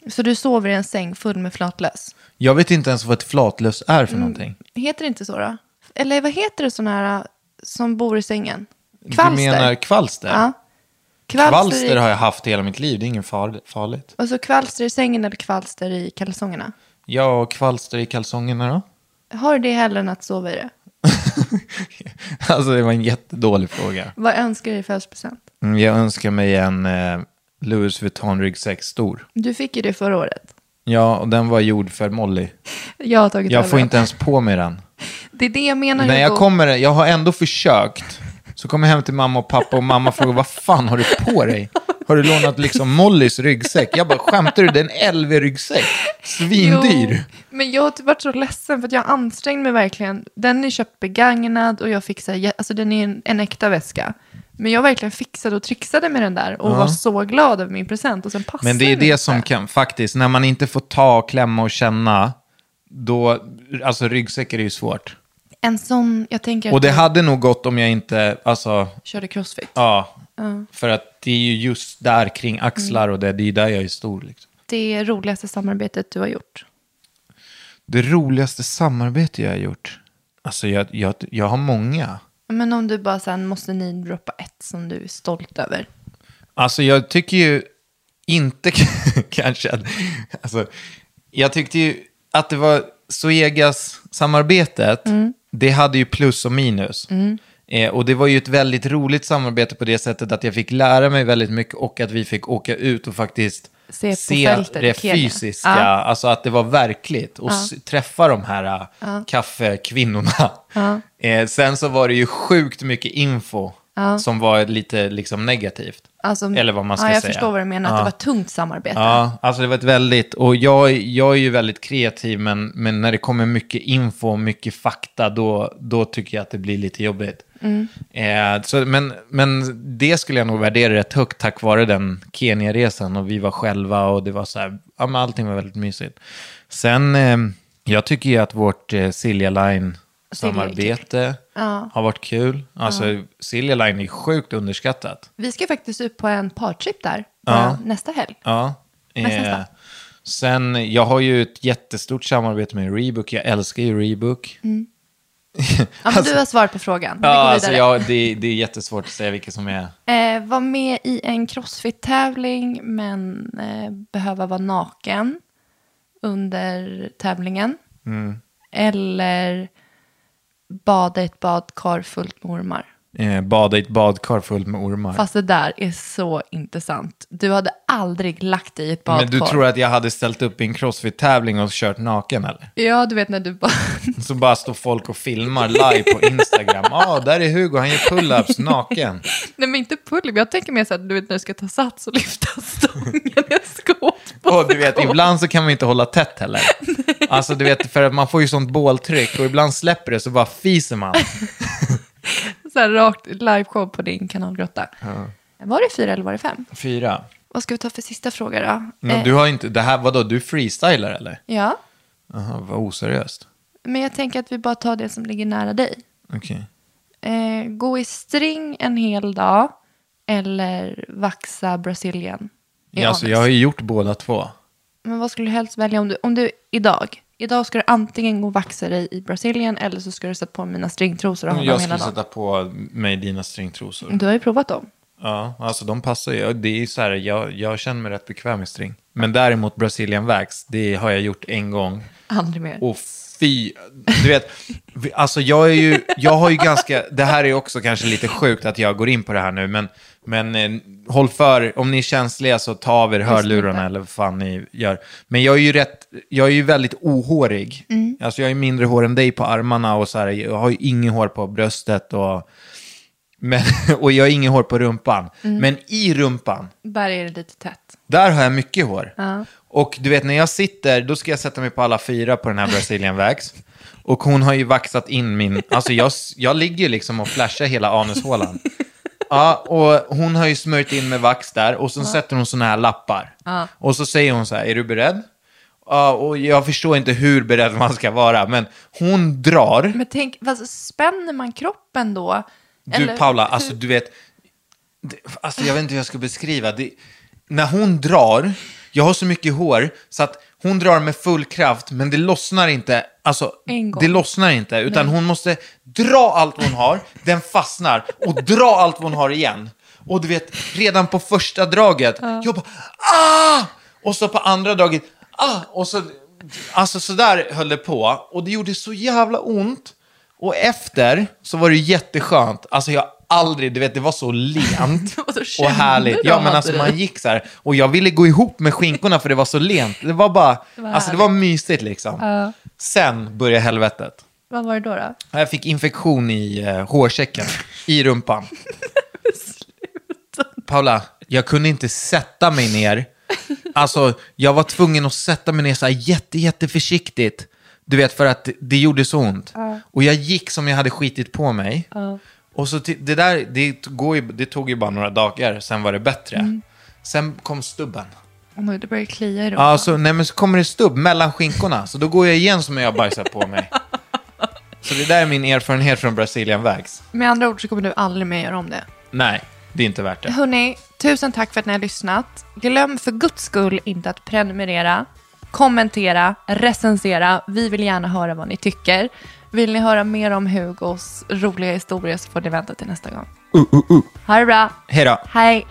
Så du sover i en säng full med flatlös? Jag vet inte ens vad ett flatlös är Mm. för någonting. Heter det inte så då? Eller vad heter det sådana här äh, som bor i sängen? Du menar kvalster? Ja. Kvalster, Kvalster i, har jag haft hela mitt liv, det är inget far- farligt. Alltså kvalster i sängen eller kvalster i kalsongerna? Ja, och kvalster i kalsongerna då? Har du det hellre än att sova i det? Alltså det var en jättedålig fråga. Vad önskar du i födelsedagspresent? Mm, Jag önskar mig en eh, Louis Vuitton ryggsäck stor. Du fick ju det förra året. Ja, och den var gjord för Molly. Jag har tagit Jag får inte ens på mig den. Det är det jag menar. När jag kommer, jag har ändå försökt. Så kommer jag hem till mamma och pappa och mamma frågar vad fan har du på dig? har du lånat liksom Mollys ryggsäck? Jag bara, skämtar du? Det är en LV-ryggsäck. Svindyr. Jo, men jag har typ varit så ledsen för att jag ansträngde mig verkligen. Den är köpt begagnad och jag här, alltså den är en, en äkta väska. Men jag verkligen fixade och trixade med den där och var så glad över min present och sen passade Men det är det inte. som kan, faktiskt, när man inte får ta, klämma och känna, då, alltså ryggsäckar är ju svårt. En sån, jag tänker Och det hade nog gått om jag inte, alltså, körde crossfit. ja. För att det är ju just där kring axlar och det, det är ju där jag är stor. Liksom. Det roligaste samarbetet du har gjort. Det roligaste samarbete jag har gjort, alltså jag, jag, jag har många. Men om du bara sen måste ni droppa ett som du är stolt över. Alltså jag tycker ju inte kanske att... Alltså, jag tyckte ju att det var Suegas-samarbetet, det hade ju plus och minus. Eh, och det var ju ett väldigt roligt samarbete på det sättet att jag fick lära mig väldigt mycket och att vi fick åka ut och faktiskt Se på fältet det fysiska, Ja. alltså att det var verkligt. Och s- träffa de här uh, kaffekvinnorna. Eh, sen så var det ju sjukt mycket info som var lite liksom negativt. Alltså, Eller vad man ska ja, jag säga. förstår vad du menar, att det var ett tungt samarbete. Ja, alltså det var ett väldigt, och jag, jag är ju väldigt kreativ, men, men när det kommer mycket info och mycket fakta, då, då tycker jag att det blir lite jobbigt. Eh, så, men, men det skulle jag nog värdera rätt högt tack vare den Kenya-resan, och vi var själva och det var så här, ja men allting var väldigt mysigt. Sen, eh, jag tycker ju att vårt eh, Silja Line-samarbete har varit kul. Alltså, Silja Line är sjukt underskattat. Vi ska faktiskt ut på en partrip där Ja. nästa helg. Ja. Eh, sen, jag har ju ett jättestort samarbete med Rebook. Jag älskar ju Rebook. Ja, men du har svarat på frågan. Ja, alltså jag, det, det är jättesvårt att säga vilka som är... Eh, var med i en crossfit-tävling men eh, behöva vara naken under tävlingen. Mm. Eller bada i ett badkar fullt med ormar. Eh, bada i ett badkar fullt med ormar. Fast det där är så intressant. Du hade aldrig lagt dig i ett badkar. Men du tror att jag hade ställt upp i en crossfit-tävling och kört naken eller? Ja, du vet när du bara... Så bara står folk och filmar live på Instagram. Ja, ah, där är Hugo, han gör pull-ups naken. Nej, men inte pull Jag tänker mer så att du vet när du ska ta sats och lyfta stången i en skåp. Och du vet, ibland så kan man inte hålla tätt heller. Alltså du vet, för att man får ju sånt båltryck och ibland släpper det så bara fiser man. Så här rakt liveshow på din kanalgrotta. Var det fyra eller var det fem? Fyra. Vad ska vi ta för sista fråga då? Men Eh, du har inte, det här, vadå, du freestylar eller? Ja, Jaha, vad oseriöst. men jag tänker att vi bara tar det som ligger nära dig. Okej. Eh, gå i string en hel dag eller vaxa Brasilien i Ja, alltså, jag har ju gjort båda två. Men vad skulle du helst välja om du, om du idag? Idag ska du antingen gå och vaxa dig i Brasilien eller så ska du sätta på mina stringtrosor och ha dem Jag hela dagen. sätta på mig dina stringtrosor. Du har ju provat dem. Ja, alltså de passar ju. Det är ju så här, jag, jag känner mig rätt bekväm i string. Men däremot Brazilian Wax, det har jag gjort en gång. Aldrig mer. Och fy, du vet, alltså jag är ju, jag har ju ganska, det här är också kanske lite sjukt att jag går in på det här nu, men, men eh, håll för, om ni är känsliga så ta av er hörlurarna eller vad fan ni gör. Men jag är ju rätt, jag är ju väldigt ohårig. Alltså jag ju mindre hår än dig på armarna och så här, jag har ju inget hår på bröstet och, men, och jag har inget hår på rumpan. Men i rumpan, Där är det lite tätt. där har jag mycket hår. Och du vet när jag sitter, då ska jag sätta mig på alla fyra på den här Brazilian Wax. Och hon har ju vaxat in min, alltså jag, jag ligger ju liksom och flashar hela anushålan. Ja, och hon har ju smörjt in med vax där och så sätter hon såna här lappar. Och så säger hon så här, är du beredd? Ja, och jag förstår inte hur beredd man ska vara, men hon drar. Men tänk, fast spänner man kroppen då? Du Eller Paula, alltså du vet, det, alltså jag vet inte hur jag ska beskriva. Det, när hon drar, jag har så mycket hår så att hon drar med full kraft men det lossnar inte. Alltså, En gång. det lossnar inte utan hon måste dra allt hon har, den fastnar och dra allt hon har igen. Och du vet, redan på första draget, jag bara ah! Och så på andra draget, ah! Och så, alltså så där höll det på och det gjorde så jävla ont. Och efter så var det jätteskönt. Alltså jag aldrig, du vet det var så lent Och härligt. Ja men alltså man gick så här och jag ville gå ihop med skinkorna för det var så lent. Det var bara, var alltså det var mysigt liksom. Sen började helvetet. Vad var det då? då? Jag fick infektion i uh, hårsäcken, i rumpan. Paula, Jag kunde inte sätta mig ner. Alltså, jag var tvungen att sätta mig ner så här jätte, jätte försiktigt. Du vet, för att det, det gjorde så ont. Och jag gick som jag hade skitit på mig. Och så det där, det, går ju, det tog ju bara några dagar, sen var det bättre. Sen kom stubben. Nu det börjar klia i. Ja, så, nej, men så kommer det stubb mellan skinkorna, så då går jag igen som jag har bajsat på mig. Så det där är min erfarenhet från Brazilian Wax. Med andra ord så kommer du aldrig mer göra om det. Nej, det är inte värt det. Hörni, tusen tack för att ni har lyssnat. Glöm för guds skull inte att prenumerera, kommentera, recensera. Vi vill gärna höra vad ni tycker. Vill ni höra mer om Hugos roliga historier så får ni vänta till nästa gång. Ha det bra. Hej då. Hej.